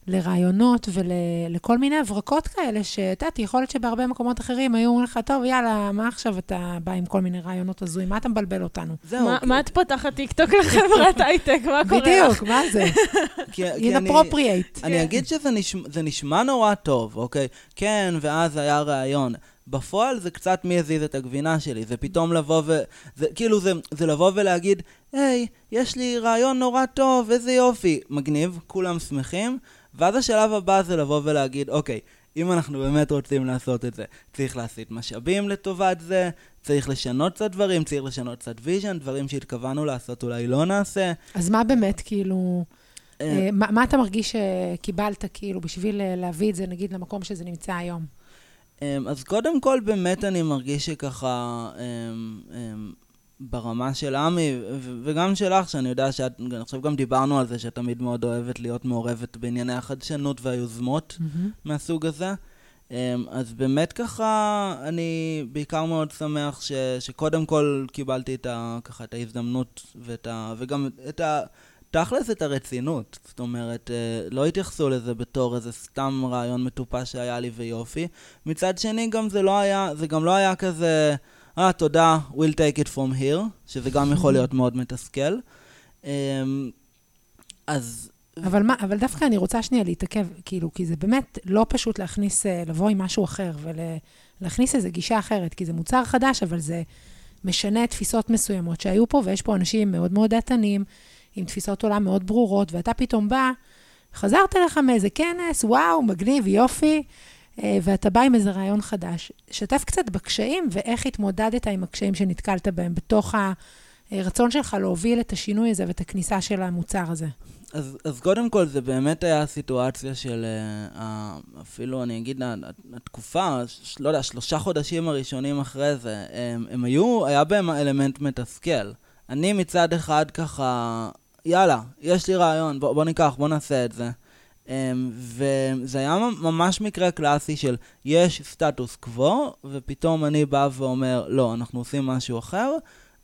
לרעיונות ולכל מיני הברקות כאלה, שאת יודעת, יכול להיות שבהרבה מקומות אחרים היו אומרים לך, טוב, יאללה, מה עכשיו אתה בא עם כל מיני רעיונות הזויים? מה אתה מבלבל אותנו? זהו, מה, כי- מה את פותחת טיקטוק לחברת הייטק? מה קורה לך? בדיוק, מה זה? כי- כי אני- inappropriate. אני אגיד שזה נשמע, זה נשמע נורא טוב, אוקיי? כן, ואז היה ראיון. בפועל זה קצת מי הזיז את הגבינה שלי, זה פתאום לבוא ו... זה כאילו זה, זה לבוא ולהגיד, היי, יש לי רעיון נורא טוב, איזה יופי. מגניב, כולם שמחים, ואז השלב הבא זה לבוא ולהגיד, אוקיי, אם אנחנו באמת רוצים לעשות את זה, צריך להסיט משאבים לטובת זה, צריך לשנות קצת דברים, צריך לשנות קצת vision, דברים שהתכוונו לעשות אולי לא נעשה. אז מה באמת, כאילו, אה, אה, מה מה אתה מרגיש שקיבלת, כאילו, בשביל אה, להביא את זה, נגיד, למקום שזה נמצא היום? אמ, אז קודם כל, באמת אני מרגיש שככה, אמ, אמ, ברמה של עמי, וגם שלך, שאני יודע שאת, עכשיו גם דיברנו על זה, שאת תמיד מאוד אוהבת להיות מעורבת בענייני החדשנות והיוזמות מהמם. מהסוג הזה. אמ, אז באמת ככה, אני בעיקר מאוד שמח ש, שקודם כל קיבלתי את, ה, ככה, את ההזדמנות ואת ה, וגם את ה... תכלס את הרצינות, זאת אומרת, אה, לא התייחסו לזה בתור איזה סתם רעיון מטופש שהיה לי ויופי. מצד שני, גם זה לא היה, זה גם לא היה כזה, אה, תודה, we'll take it from here, שזה גם יכול להיות מאוד מתסכל. אמ, אז אבל מה, אבל דווקא אני רוצה שנייה להתעכב, כאילו, כי זה באמת לא פשוט להכניס, אה, לבוא עם משהו אחר ולהכניס איזו גישה אחרת, כי זה מוצר חדש, אבל זה משנה תפיסות מסוימות שהיו פה, ויש פה אנשים מאוד מאוד דעתנים, עם תפיסות עולם מאוד ברורות, ואתה פתאום בא, חזרת לך מאיזה כנס, וואו, מגניב, יופי, ואתה בא עם איזה רעיון חדש. שתף קצת בקשיים, ואיך התמודדת עם הקשיים שנתקלת בהם בתוך הרצון שלך להוביל את השינוי הזה ואת הכניסה של המוצר הזה. אז, אז קודם כל, זה באמת היה סיטואציה של, uh, אפילו אני אגיד, התקופה, לא יודע, שלושה חודשים הראשונים אחרי זה, הם, הם היו, היה בהם אלמנט מתסכל. אני מצד אחד ככה, יאללה, יש לי רעיון, בוא, בוא ניקח, בוא נעשה את זה. Um, וזה היה ממש מקרה קלאסי של יש סטטוס קוו, ופתאום אני בא ואומר, לא, אנחנו עושים משהו אחר,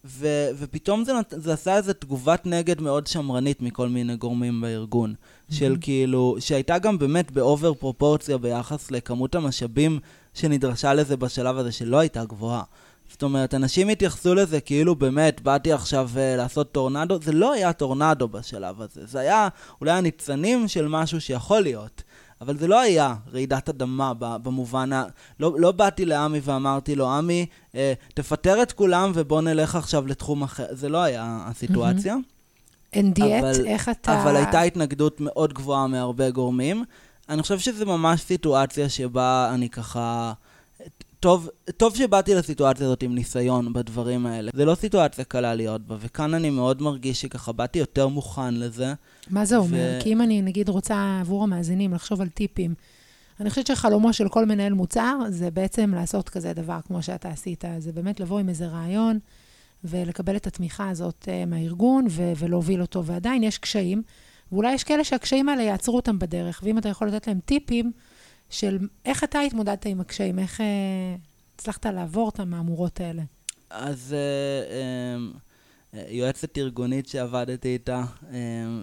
ו- ופתאום זה, נת- זה עשה איזו תגובת נגד מאוד שמרנית מכל מיני גורמים בארגון. Mm-hmm. של כאילו, שהייתה גם באמת ב over פרופורציה ביחס לכמות המשאבים שנדרשה לזה בשלב הזה, שלא הייתה גבוהה. זאת אומרת, אנשים התייחסו לזה כאילו באמת, באתי עכשיו uh, לעשות טורנדו, זה לא היה טורנדו בשלב הזה, זה היה אולי הניצנים של משהו שיכול להיות. אבל זה לא היה רעידת אדמה במובן ה... לא, לא באתי לעמי ואמרתי לו, עמי, אה, תפטר את כולם ובוא נלך עכשיו לתחום אחר. זה לא היה הסיטואציה. אין דיאט, איך אתה... אבל הייתה התנגדות מאוד גבוהה מהרבה גורמים. אני חושב שזו ממש סיטואציה שבה אני ככה... טוב, טוב שבאתי לסיטואציה הזאת עם ניסיון בדברים האלה. זה לא סיטואציה קלה להיות בה, וכאן אני מאוד מרגיש שככה באתי יותר מוכן לזה. מה זה אומר? ו... כי אם אני נגיד רוצה עבור המאזינים לחשוב על טיפים, אני חושבת שחלומו של כל מנהל מוצר זה בעצם לעשות כזה דבר כמו שאתה עשית. זה באמת לבוא עם איזה רעיון ולקבל את התמיכה הזאת uh, מהארגון ו- ולהוביל אותו, ועדיין יש קשיים, ואולי יש כאלה שהקשיים האלה יעצרו אותם בדרך, ואם אתה יכול לתת להם טיפים, של איך אתה התמודדת עם הקשיים, איך אה, הצלחת לעבור את המהמורות האלה. אז אה, אה, יועצת ארגונית שעבדתי איתה, אה,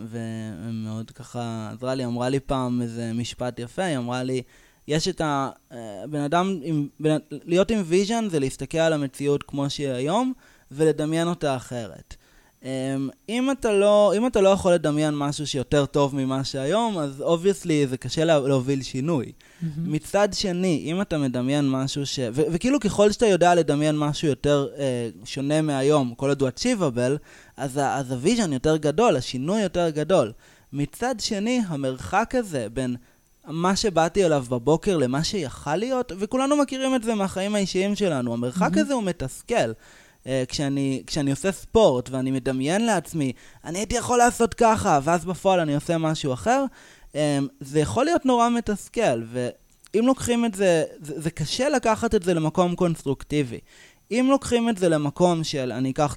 ומאוד ככה עזרה לי, אמרה לי פעם איזה משפט יפה, היא אמרה לי, יש את ה... אה, אדם, עם, בן, להיות עם vision זה להסתכל על המציאות כמו שהיא היום, ולדמיין אותה אחרת. אמ, אם אתה, לא, אם אתה לא יכול לדמיין משהו שיותר טוב ממה שהיום, אז obviously זה קשה לה, להוביל שינוי. Mm-hmm. מצד שני, אם אתה מדמיין משהו ש... ו- וכאילו ככל שאתה יודע לדמיין משהו יותר אה, שונה מהיום, כל עוד הוא achievable, אז, ה- אז ה vision יותר גדול, השינוי יותר גדול. מצד שני, המרחק הזה בין מה שבאתי אליו בבוקר למה שיכל להיות, וכולנו מכירים את זה מהחיים האישיים שלנו, המרחק mm-hmm. הזה הוא מתסכל. Uh, כשאני, כשאני עושה ספורט ואני מדמיין לעצמי, אני הייתי יכול לעשות ככה, ואז בפועל אני עושה משהו אחר, um, זה יכול להיות נורא מתסכל, ואם לוקחים את זה, זה, זה קשה לקחת את זה למקום קונסטרוקטיבי. אם לוקחים את זה למקום של, אני אקח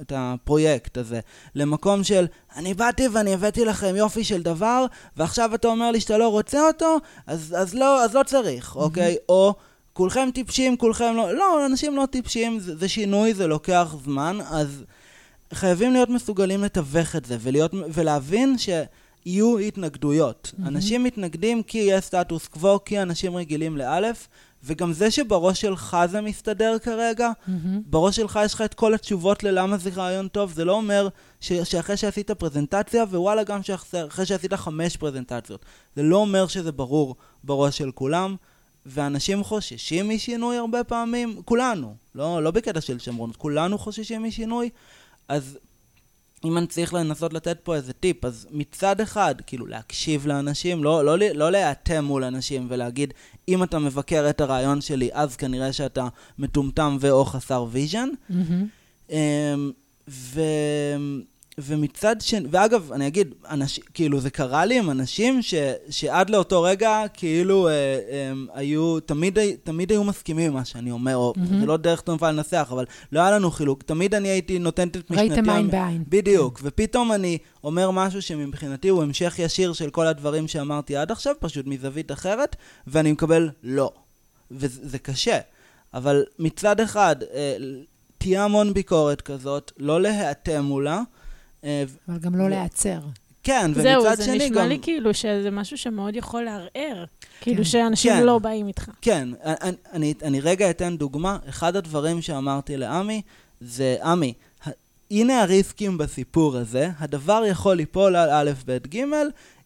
את הפרויקט הזה, למקום של, אני באתי ואני הבאתי לכם יופי של דבר, ועכשיו אתה אומר לי שאתה לא רוצה אותו, אז, אז, לא, אז לא צריך, אוקיי? Mm-hmm. או... כולכם טיפשים, כולכם לא... לא, אנשים לא טיפשים, זה, זה שינוי, זה לוקח זמן, אז חייבים להיות מסוגלים לתווך את זה, ולהיות, ולהבין שיהיו התנגדויות. Mm-hmm. אנשים מתנגדים כי יש סטטוס קוו, כי אנשים רגילים לאלף, וגם זה שבראש שלך זה מסתדר כרגע, mm-hmm. בראש שלך יש לך את כל התשובות ללמה זה רעיון טוב, זה לא אומר ש- שאחרי שעשית פרזנטציה, ווואלה גם שאחרי שעשית חמש פרזנטציות, זה לא אומר שזה ברור בראש של כולם. ואנשים חוששים משינוי הרבה פעמים, כולנו, לא, לא בקטע של שמרונות, כולנו חוששים משינוי, אז אם אני צריך לנסות לתת פה איזה טיפ, אז מצד אחד, כאילו להקשיב לאנשים, לא, לא, לא להיאטם מול אנשים ולהגיד, אם אתה מבקר את הרעיון שלי, אז כנראה שאתה מטומטם ו/או חסר vision. Mm-hmm. ו... ומצד שני, ואגב, אני אגיד, אנש, כאילו, זה קרה לי עם אנשים ש, שעד לאותו רגע, כאילו, אה, אה, היו, תמיד, תמיד היו מסכימים עם מה שאני אומר, או מהמם. זה לא דרך טובה לנסח, אבל לא היה לנו חילוק. תמיד אני הייתי נותנת את משנתי. ראיתם עין בעין. בדיוק, ופתאום אני אומר משהו שמבחינתי הוא המשך ישיר של כל הדברים שאמרתי עד עכשיו, פשוט מזווית אחרת, ואני מקבל לא. וזה זה קשה. אבל מצד אחד, אה, תהיה המון ביקורת כזאת, לא להיאטם מולה. אה, אבל גם לא להיעצר. כן, ומצד זהו, שני זה גם... נשמע לי כאילו שזה משהו שמאוד יכול לערער. כאילו כן. שאנשים כן. לא באים איתך. כן, אני, אני, אני רגע אתן דוגמה. אחד הדברים שאמרתי לעמי זה, עמי, הנה הריסקים בסיפור הזה, הדבר יכול ליפול על א', ב', ג',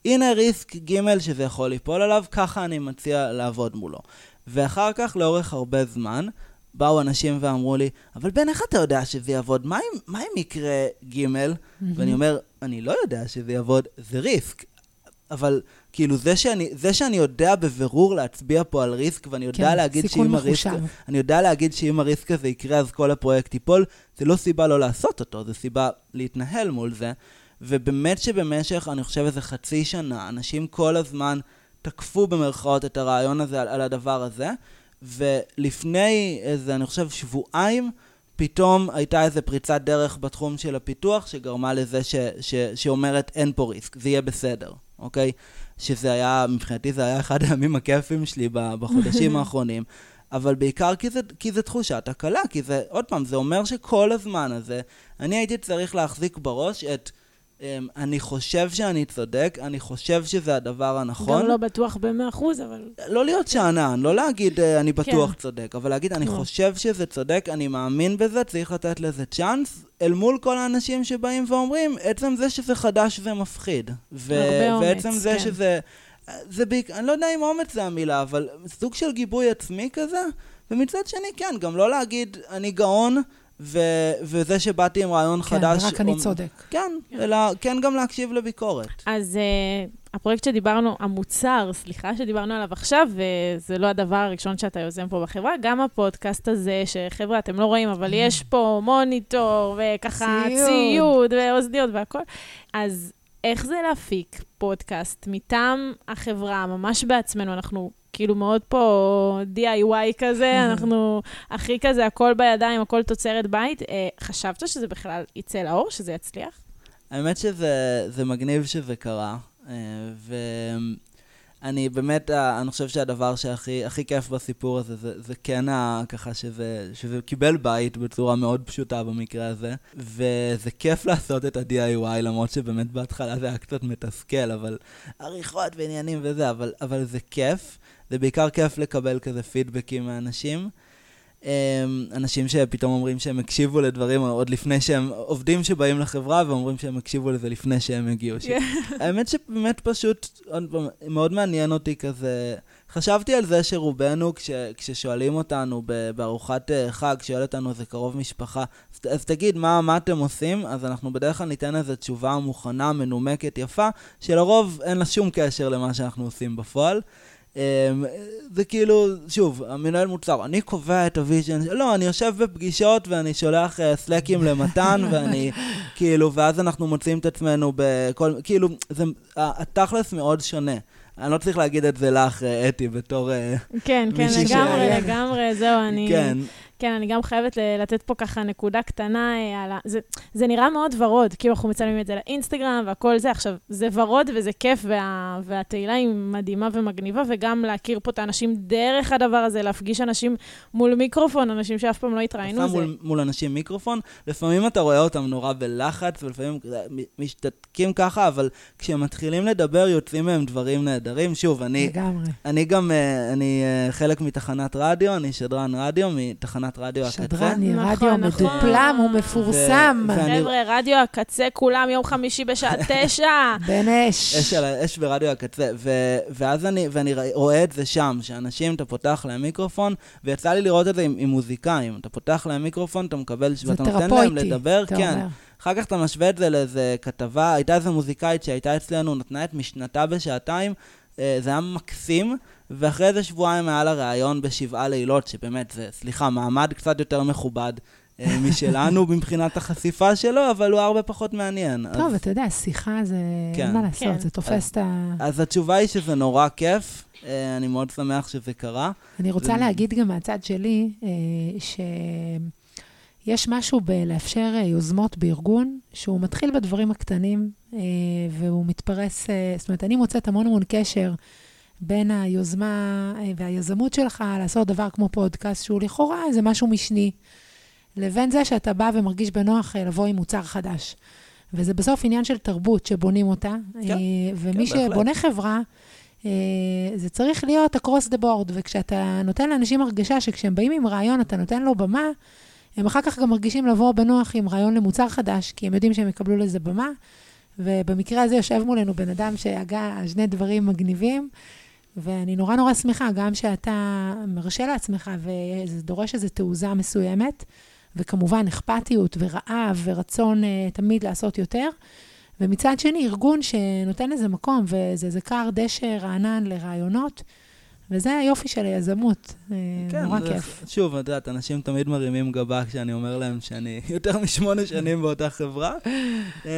הנה ריסק ג' שזה יכול ליפול עליו, ככה אני מציע לעבוד מולו. ואחר כך, לאורך הרבה זמן, באו אנשים ואמרו לי, אבל בן, איך אתה יודע שזה יעבוד? מה אם, מה אם יקרה ג'? ואני אומר, אני לא יודע שזה יעבוד, זה ריסק. אבל כאילו זה שאני, זה שאני יודע בבירור להצביע פה על ריסק, ואני יודע כן, להגיד שאם הריסק. אני יודע להגיד שאם הריסק הזה יקרה אז כל הפרויקט ייפול, זה לא סיבה לא לעשות אותו, זה סיבה להתנהל מול זה. ובאמת שבמשך, אני חושב, איזה חצי שנה, אנשים כל הזמן תקפו במרכאות את הרעיון הזה על, על הדבר הזה, ולפני איזה, אני חושב, שבועיים, פתאום הייתה איזה פריצת דרך בתחום של הפיתוח שגרמה לזה ש, ש, שאומרת אין פה ריסק, זה יהיה בסדר, אוקיי? שזה היה, מבחינתי זה היה אחד הימים הכיפים שלי בחודשים האחרונים, אבל בעיקר כי זה, כי זה תחושת הקלה, כי זה, עוד פעם, זה אומר שכל הזמן הזה, אני הייתי צריך להחזיק בראש את, אני חושב שאני צודק, אני חושב שזה הדבר הנכון. גם לא בטוח במאה אחוז, אבל... לא להיות שאנן, לא להגיד אה, אני בטוח כן. צודק, אבל להגיד אני לא. חושב שזה צודק, אני מאמין בזה, צריך לתת לזה צ'אנס, אל מול כל האנשים שבאים ואומרים, עצם זה שזה חדש זה מפחיד. ו- הרבה אומץ, ועצם זה כן. שזה, זה בעיק... אני לא יודע אם אומץ זה המילה, אבל סוג של גיבוי עצמי כזה, ומצד שני כן, גם לא להגיד אני גאון, ו- וזה שבאתי עם רעיון כן, חדש... ורק אני אומ- צודק. כן, אלא כן גם להקשיב לביקורת. אז uh, הפרויקט שדיברנו, המוצר, סליחה, שדיברנו עליו עכשיו, וזה לא הדבר הראשון שאתה יוזם פה בחברה, גם הפודקאסט הזה, שחבר'ה, אתם לא רואים, אבל יש פה מוניטור, וככה ציוד. ציוד, ואוזניות והכל. אז איך זה להפיק פודקאסט מטעם החברה, ממש בעצמנו? אנחנו כאילו מאוד פה DIY כזה, אנחנו הכי כזה, הכל בידיים, הכל תוצרת בית. אה, חשבת שזה בכלל יצא לאור, שזה יצליח? האמת שזה זה מגניב שזה קרה, אה, ואני באמת, אה, אני חושב שהדבר שהכי הכי כיף בסיפור הזה, זה, זה כן ה- ככה שזה, שזה קיבל בית בצורה מאוד פשוטה במקרה הזה, וזה כיף לעשות את ה-DIY, למרות שבאמת בהתחלה זה היה קצת מתסכל, אבל עריכות ועניינים וזה, אבל, אבל זה כיף, זה בעיקר כיף לקבל כזה פידבקים מאנשים. אמ, אנשים שפתאום אומרים שהם הקשיבו לדברים עוד לפני שהם, עובדים שבאים לחברה ואומרים שהם הקשיבו לזה לפני שהם הגיעו. ש- האמת שבאמת פשוט, מאוד מעניין אותי כזה, חשבתי על זה שרובנו, כש, כששואלים אותנו בארוחת אה, חג, שואל אותנו איזה קרוב משפחה, אז, אז תגיד, מה, מה אתם עושים? אז אנחנו בדרך כלל ניתן איזו תשובה מוכנה, מנומקת, יפה, שלרוב אין לה שום קשר למה שאנחנו עושים בפועל. אמ, זה כאילו, שוב, המנהל מוצר, אני קובע את ה vision, לא, אני יושב בפגישות ואני שולח אה, Slack ים למתן, ואני, כאילו, ואז אנחנו מוצאים את עצמנו בכל, כאילו, זה, התכלס מאוד שונה. אני לא צריך להגיד את זה לך, אה, אתי, בתור... אה, כן, כן, מישהי לגמרי, ש- לגמרי, זהו, אני... כן, כן, אני גם חייבת לתת פה ככה נקודה קטנה אה, על ה... זה, זה נראה מאוד ורוד, כאילו אנחנו מצלמים את זה לאינסטגרם והכל זה. עכשיו, זה ורוד וזה כיף, וה, והתהילה היא מדהימה ומגניבה, וגם להכיר פה את האנשים דרך הדבר הזה, להפגיש אנשים מול מיקרופון, אנשים שאף פעם לא התראינו. שם זה... מול, מול אנשים מיקרופון, לפעמים אתה רואה אותם נורא בלחץ, ולפעמים משתתקים ככה, אבל כשהם מתחילים לדבר, יוצאים מהם דברים נהדרים. שוב, אני, לגמרי. אני גם, אה, אני אה, חלק מתחנת רדיו, אני שדרן רדיו מתחנת רדיו הקצה. שדרן, נכון, רדיו נכון. מדופלם ומפורסם. ו- ואני- חבר'ה, רדיו הקצה, כולם יום חמישי בשעה תשע. בן אש. אש, על, אש ברדיו הקצה, ו, ואז אני, ואני רואה את זה שם, שאנשים, אתה פותח להם מיקרופון, ויצא לי לראות את זה עם, עם מוזיקאים, אתה פותח להם מיקרופון, אתה מקבל, ואתה נותן להם לדבר, אתה כן. אומר. אחר כך אתה משווה את זה לאיזה כתבה, הייתה איזה מוזיקאית שהייתה אצלנו, נתנה את משנתה בשעתיים, אה, זה היה מקסים, ואחרי איזה שבועיים היה לה ראיון בשבעה לילות, שבאמת, זה, סליחה, מעמד קצת יותר מכובד. אה, משלנו מבחינת החשיפה שלו, אבל הוא הרבה פחות מעניין. טוב, אז, אתה יודע, שיחה זה... כן. אין מה לעשות, כן. זה תופס את ה... אז התשובה היא שזה נורא כיף, אה, אני מאוד שמח שזה קרה. אני רוצה זה- להגיד גם מהצד שלי, אה, שיש משהו בלאפשר יוזמות בארגון, שהוא מתחיל בדברים הקטנים, והוא מתפרס, זאת אומרת, אני מוצאת המון המון קשר בין היוזמה אה, והיזמות שלך לעשות דבר כמו פודקאסט, שהוא לכאורה איזה משהו משני, לבין זה שאתה בא ומרגיש בנוח אה, לבוא עם מוצר חדש. וזה בסוף עניין של תרבות שבונים אותה, כן, אה, ומי כן, בהחלט. שבונה חברה, אה, זה צריך להיות across the board, וכשאתה נותן לאנשים הרגשה שכשהם באים עם רעיון, אתה נותן לו במה, הם אחר כך גם מרגישים לבוא בנוח עם רעיון למוצר חדש, כי הם יודעים שהם יקבלו לזה במה. ובמקרה הזה יושב מולנו בן אדם שהגה שני דברים מגניבים, ואני נורא נורא שמחה, גם שאתה מרשה לעצמך, וזה דורש איזו תעוזה מסוימת, וכמובן אכפתיות ורעב ורצון uh, תמיד לעשות יותר. ומצד שני, ארגון שנותן לזה מקום, וזה איזה כר דשא רענן לרעיונות, וזה היופי של היזמות. אה, נורא זה- כיף. שוב, את יודעת, אנשים תמיד מרימים גבה כשאני אומר להם שאני יותר משמונה שנים באותה חברה, אה,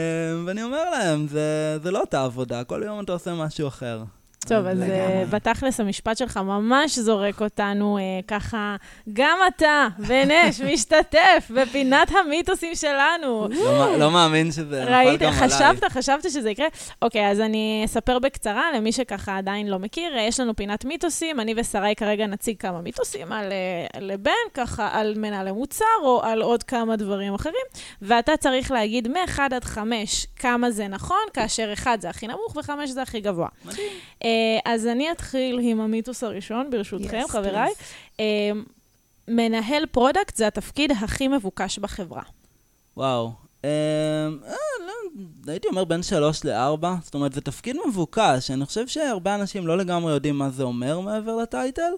ואני אומר להם, זה, זה לא אותה עבודה, כל יום אתה עושה משהו אחר. טוב, אז. אה, בתכלס המשפט שלך ממש זורק אותנו אה, ככה, גם אתה, בנש, משתתף בפינת המיתוסים שלנו. לא, לא מאמין שזה נפל ראית, גם עליי. חשבת, חשבת שזה יקרה? אוקיי, אז אני אספר בקצרה למי שככה עדיין לא מכיר. יש לנו פינת מיתוסים, אני ושרי כרגע נציג כמה מיתוסים על, אה, לבן, ככה על מנהלי מוצר או על עוד כמה דברים אחרים, ואתה צריך להגיד מ-1 עד 5 כמה זה נכון, כאשר 1 זה הכי נמוך ו-5 זה הכי גבוה. מדהים. אה, אז אני אתחיל עם המיתוס הראשון, ברשותכם, Yes, חבריי. אה, מנהל product זה התפקיד הכי מבוקש בחברה. וואו. אה, אה, לא, הייתי אומר בין שלוש לארבע, זאת אומרת, זה תפקיד מבוקש. אני חושב שהרבה אנשים לא לגמרי יודעים מה זה אומר מעבר ל title.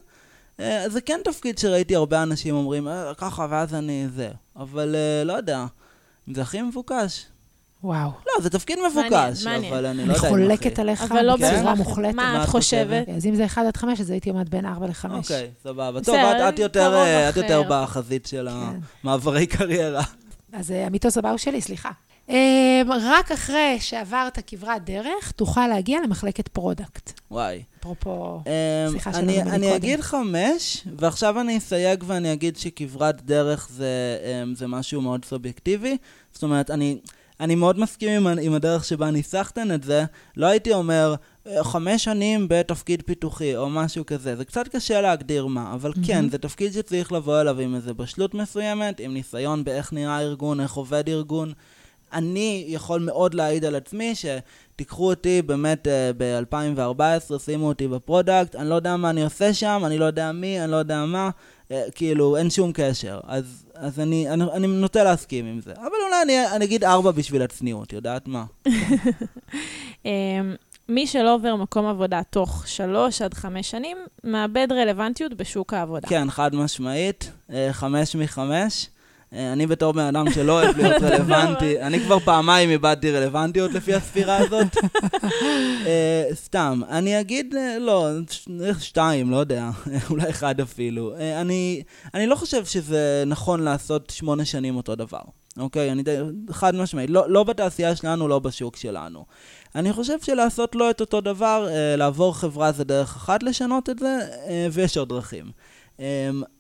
אה, זה כן תפקיד שראיתי הרבה אנשים אומרים, אה, ככה, ואז אני זה. אבל אה, לא יודע, זה הכי מבוקש. וואו. לא, זה תפקיד מבוקש, מעניין, מעניין. אבל אני לא אני יודע אם חולקת. עליך לא? בצורה. מוחלטת. מה את חושבת? אז אם זה 1 עד 5, אז הייתי אומרת בין 4 ל-5. אוקיי, סבבה. טוב, את- יותר, אה. בחזית של כן. המעברי קריירה. אז אה, המיתוס הבא הוא שלי, סליחה. אה, רק אחרי שעברת כברת דרך, תוכל להגיע למחלקת product. וואי. אפרופו... אני, שלנו אני מקודם. אגיד חמש, ועכשיו אני אסייג ואני אגיד שכברת דרך זה, זה משהו מאוד סובייקטיבי. זאת אומרת, אני, אני מאוד מסכים עם, עם הדרך שבה ניסחתן את זה. לא הייתי אומר "אה, חמש שנים בתפקיד פיתוחי או משהו כזה. זה קצת קשה להגדיר מה, אבל מהמם. כן, זה תפקיד שצריך לבוא אליו עם איזו בשלות מסוימת, עם ניסיון באיך נראה ארגון, איך עובד ארגון. אני יכול מאוד להעיד על עצמי שתיקחו אותי באמת uh, ב-2014, שימו אותי ב product, אני לא יודע מה אני עושה שם, אני לא יודע מי, אני לא יודע מה, כאילו, אין שום קשר. אז, אז אני, אני, אני נוטה להסכים עם זה. אבל אולי אני, אני אגיד ארבע בשביל הצניעות, יודעת מה? אמ, מי שלא עובר מקום עבודה תוך שלוש עד חמש שנים, מאבד רלוונטיות בשוק העבודה. כן, חד משמעית, uh, חמש מחמש. Uh, אני בתור בן אדם שלא אוהב להיות רלוונטי, אני כבר פעמיים איבדתי רלוונטיות לפי הספירה הזאת. uh, סתם, אני אגיד, uh, לא, שתיים, לא יודע, אולי אחד אפילו. אני, אני לא חושב שזה נכון לעשות שמונה שנים אותו דבר, אוקיי? אני חד משמעית, לא, לא בתעשייה שלנו, לא בשוק שלנו. אני חושב שלעשות לא את אותו דבר, לעבור חברה זה דרך אחת לשנות את זה, ויש עוד דרכים. Um,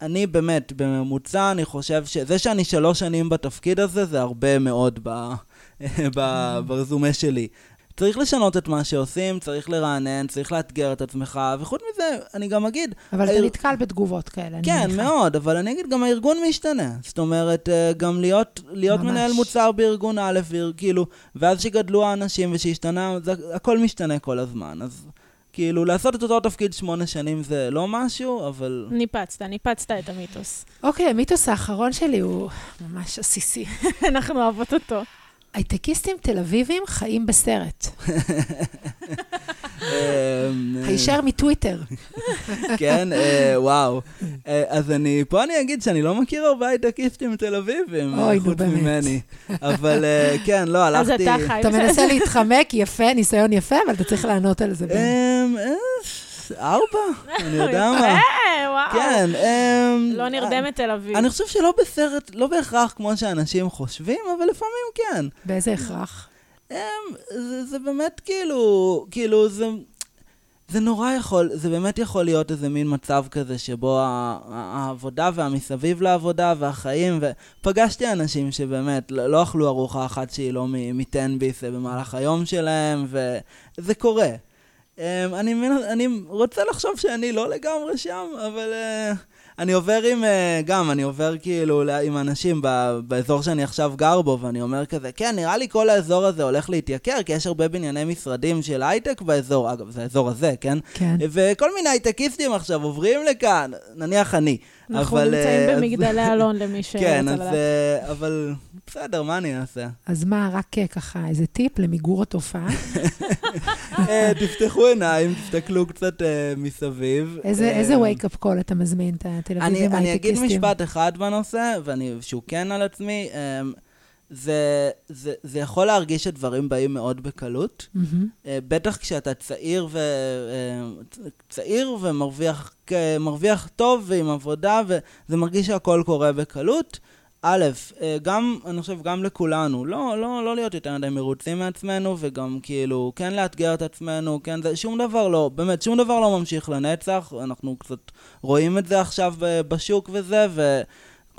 אני באמת, בממוצע, אני חושב שזה שאני שלוש שנים בתפקיד הזה, זה הרבה מאוד ב, ברזומה שלי. צריך לשנות את מה שעושים, צריך לרענן, צריך לאתגר את עצמך, וחוץ מזה, אני גם אגיד, אבל אתה האר- נתקל בתגובות כאלה, אני כן, מניחה. מאוד, אבל אני אגיד, גם הארגון משתנה. זאת אומרת, אה, גם להיות, להיות ממש. מנהל מוצר בארגון א', כאילו, ואז שגדלו האנשים ושהשתנה, זה, הכל משתנה כל הזמן. אז כאילו, לעשות את אותו תפקיד שמונה שנים זה לא משהו, אבל... ניפצת, ניפצת את המיתוס. אוקיי, המיתוס האחרון שלי הוא ממש עסיסי. אנחנו אוהבות אותו. הייטקיסטים תל אביבים חיים בסרט. אמ, הישר מטוויטר. כן, אה, וואו. אה, אז אני, פה אני אגיד שאני לא מכיר הרבה הייטקיסטים תל אביבים, אה, חוץ. ממני. אבל כן, לא, אז הלכתי... אתה חי אתה מנסה להתחמק, יפה, ניסיון יפה, אבל אתה צריך לענות על זה. אה, ארבע, אני יודע מה. יפה, וואו. כן. אמ, לא נרדמת תל אביב. אני חושב שלא בסרט, לא בהכרח כמו שאנשים חושבים, אבל לפעמים כן. באיזה הכרח? אמ, זה, זה באמת כאילו, כאילו זה, זה נורא יכול, זה באמת יכול להיות איזה מין מצב כזה שבו העבודה והמסביב לעבודה והחיים, ופגשתי אנשים שבאמת לא, לא אכלו ארוחה אחת שהיא לא מ- מ-10 ביס במהלך היום שלהם, וזה קורה. אמ, אני, אני רוצה לחשוב שאני לא לגמרי שם, אבל uh, אני עובר עם, uh, גם, אני עובר כאילו עם אנשים באזור שאני עכשיו גר בו, ואני אומר כזה, כן, נראה לי כל האזור הזה הולך להתייקר, כי יש הרבה בנייני משרדים של הייטק באזור, אגב, זה האזור הזה, כן? כן. וכל מיני הייטקיסטים עכשיו עוברים לכאן, נניח אני. אנחנו אבל, נמצאים אה, אז- במגדלי אלון למי שרוצה כן, אז, לדעת. אה, אבל בסדר, מה אני אעשה? אז מה, רק אה, ככה איזה טיפ למיגור התופעה? תפתחו עיניים, תסתכלו קצת מסביב. איזה wake-up call אתה מזמין את הטלוויזיה אני, אני אגיד? משפט אחד בנושא, ואני, שהוא כן על עצמי. זה, זה, זה יכול להרגיש שדברים באים מאוד בקלות, מהמם. אה, בטח כשאתה צעיר, ו, אה, צעיר ומרוויח מרוויח טוב ועם עבודה, וזה מרגיש שהכל קורה בקלות. א', אה, גם, אני חושב, גם לכולנו, לא, לא, לא להיות יותר מדי מרוצים מעצמנו, וגם כאילו, כן לאתגר את עצמנו, כן, זה, שום דבר לא, באמת, שום דבר לא ממשיך לנצח, אנחנו קצת רואים את זה עכשיו בשוק וזה,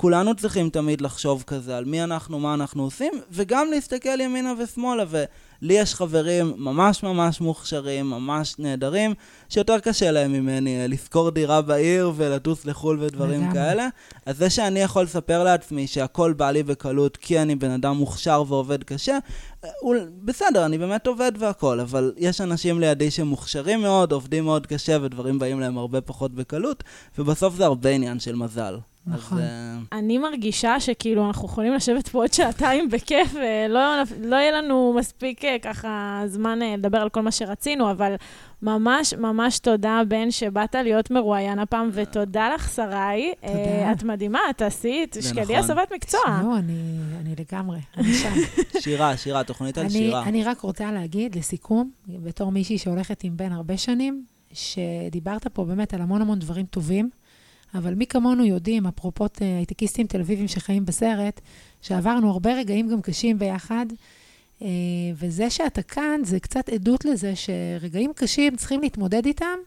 וכולנו צריכים תמיד לחשוב כזה על מי אנחנו, מה אנחנו עושים, וגם להסתכל ימינה ושמאלה, ולי יש חברים ממש ממש מוכשרים, ממש נהדרים, שיותר קשה להם ממני אה, לשכור דירה בעיר ולטוס לחו"ל ודברים לגמרי. כאלה. אז זה שאני יכול לספר לעצמי שהכל בא לי בקלות כי אני בן אדם מוכשר ועובד קשה, אה, הוא, בסדר, אני באמת עובד והכל, אבל יש אנשים לידי שמוכשרים מאוד, עובדים מאוד קשה ודברים באים להם הרבה פחות בקלות, ובסוף זה הרבה עניין של מזל. נכון. אז, אה, אני מרגישה שכאילו אנחנו יכולים לשבת פה עוד שעתיים בכיף, ולא לא יהיה לנו מספיק אה, ככה זמן אה, לדבר על כל מה שרצינו, אבל ממש ממש תודה, בן, שבאת להיות מרואיין הפעם, ותודה לך, שרי. תודה. אה, את מדהימה, את עשית, תשקלי נכון. הסבת מקצוע. לא, אני אני לגמרי, אני שם. שירה, שירה, תוכנית על אני, שירה. אני רק רוצה להגיד, לסיכום, בתור מישהי שהולכת עם בן הרבה שנים, שדיברת פה באמת על המון המון דברים טובים, אבל מי כמונו יודעים, אפרופו אה, הייטקיסטים תל אביבים שחיים בסרט, שעברנו הרבה רגעים גם קשים ביחד, אה, וזה שאתה כאן, זה קצת עדות לזה שרגעים קשים צריכים להתמודד איתם,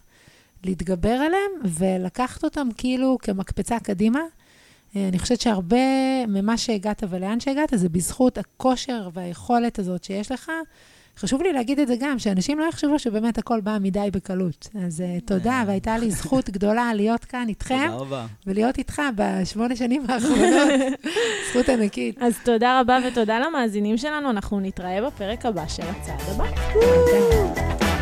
להתגבר עליהם, ולקחת אותם כאילו כמקפצה קדימה. אה, אני חושבת שהרבה ממה שהגעת ולאן שהגעת, זה בזכות הכושר והיכולת הזאת שיש לך. חשוב לי להגיד את זה גם, שאנשים לא יחשבו שבאמת הכל בא מדי בקלות. אז uh, תודה, אה. והייתה לי זכות גדולה להיות כאן איתכם, תודה רבה. ולהיות איתך בשמונה שנים האחרונות. זכות ענקית. אז תודה רבה ותודה למאזינים שלנו, אנחנו נתראה בפרק הבא של הצעד הבא.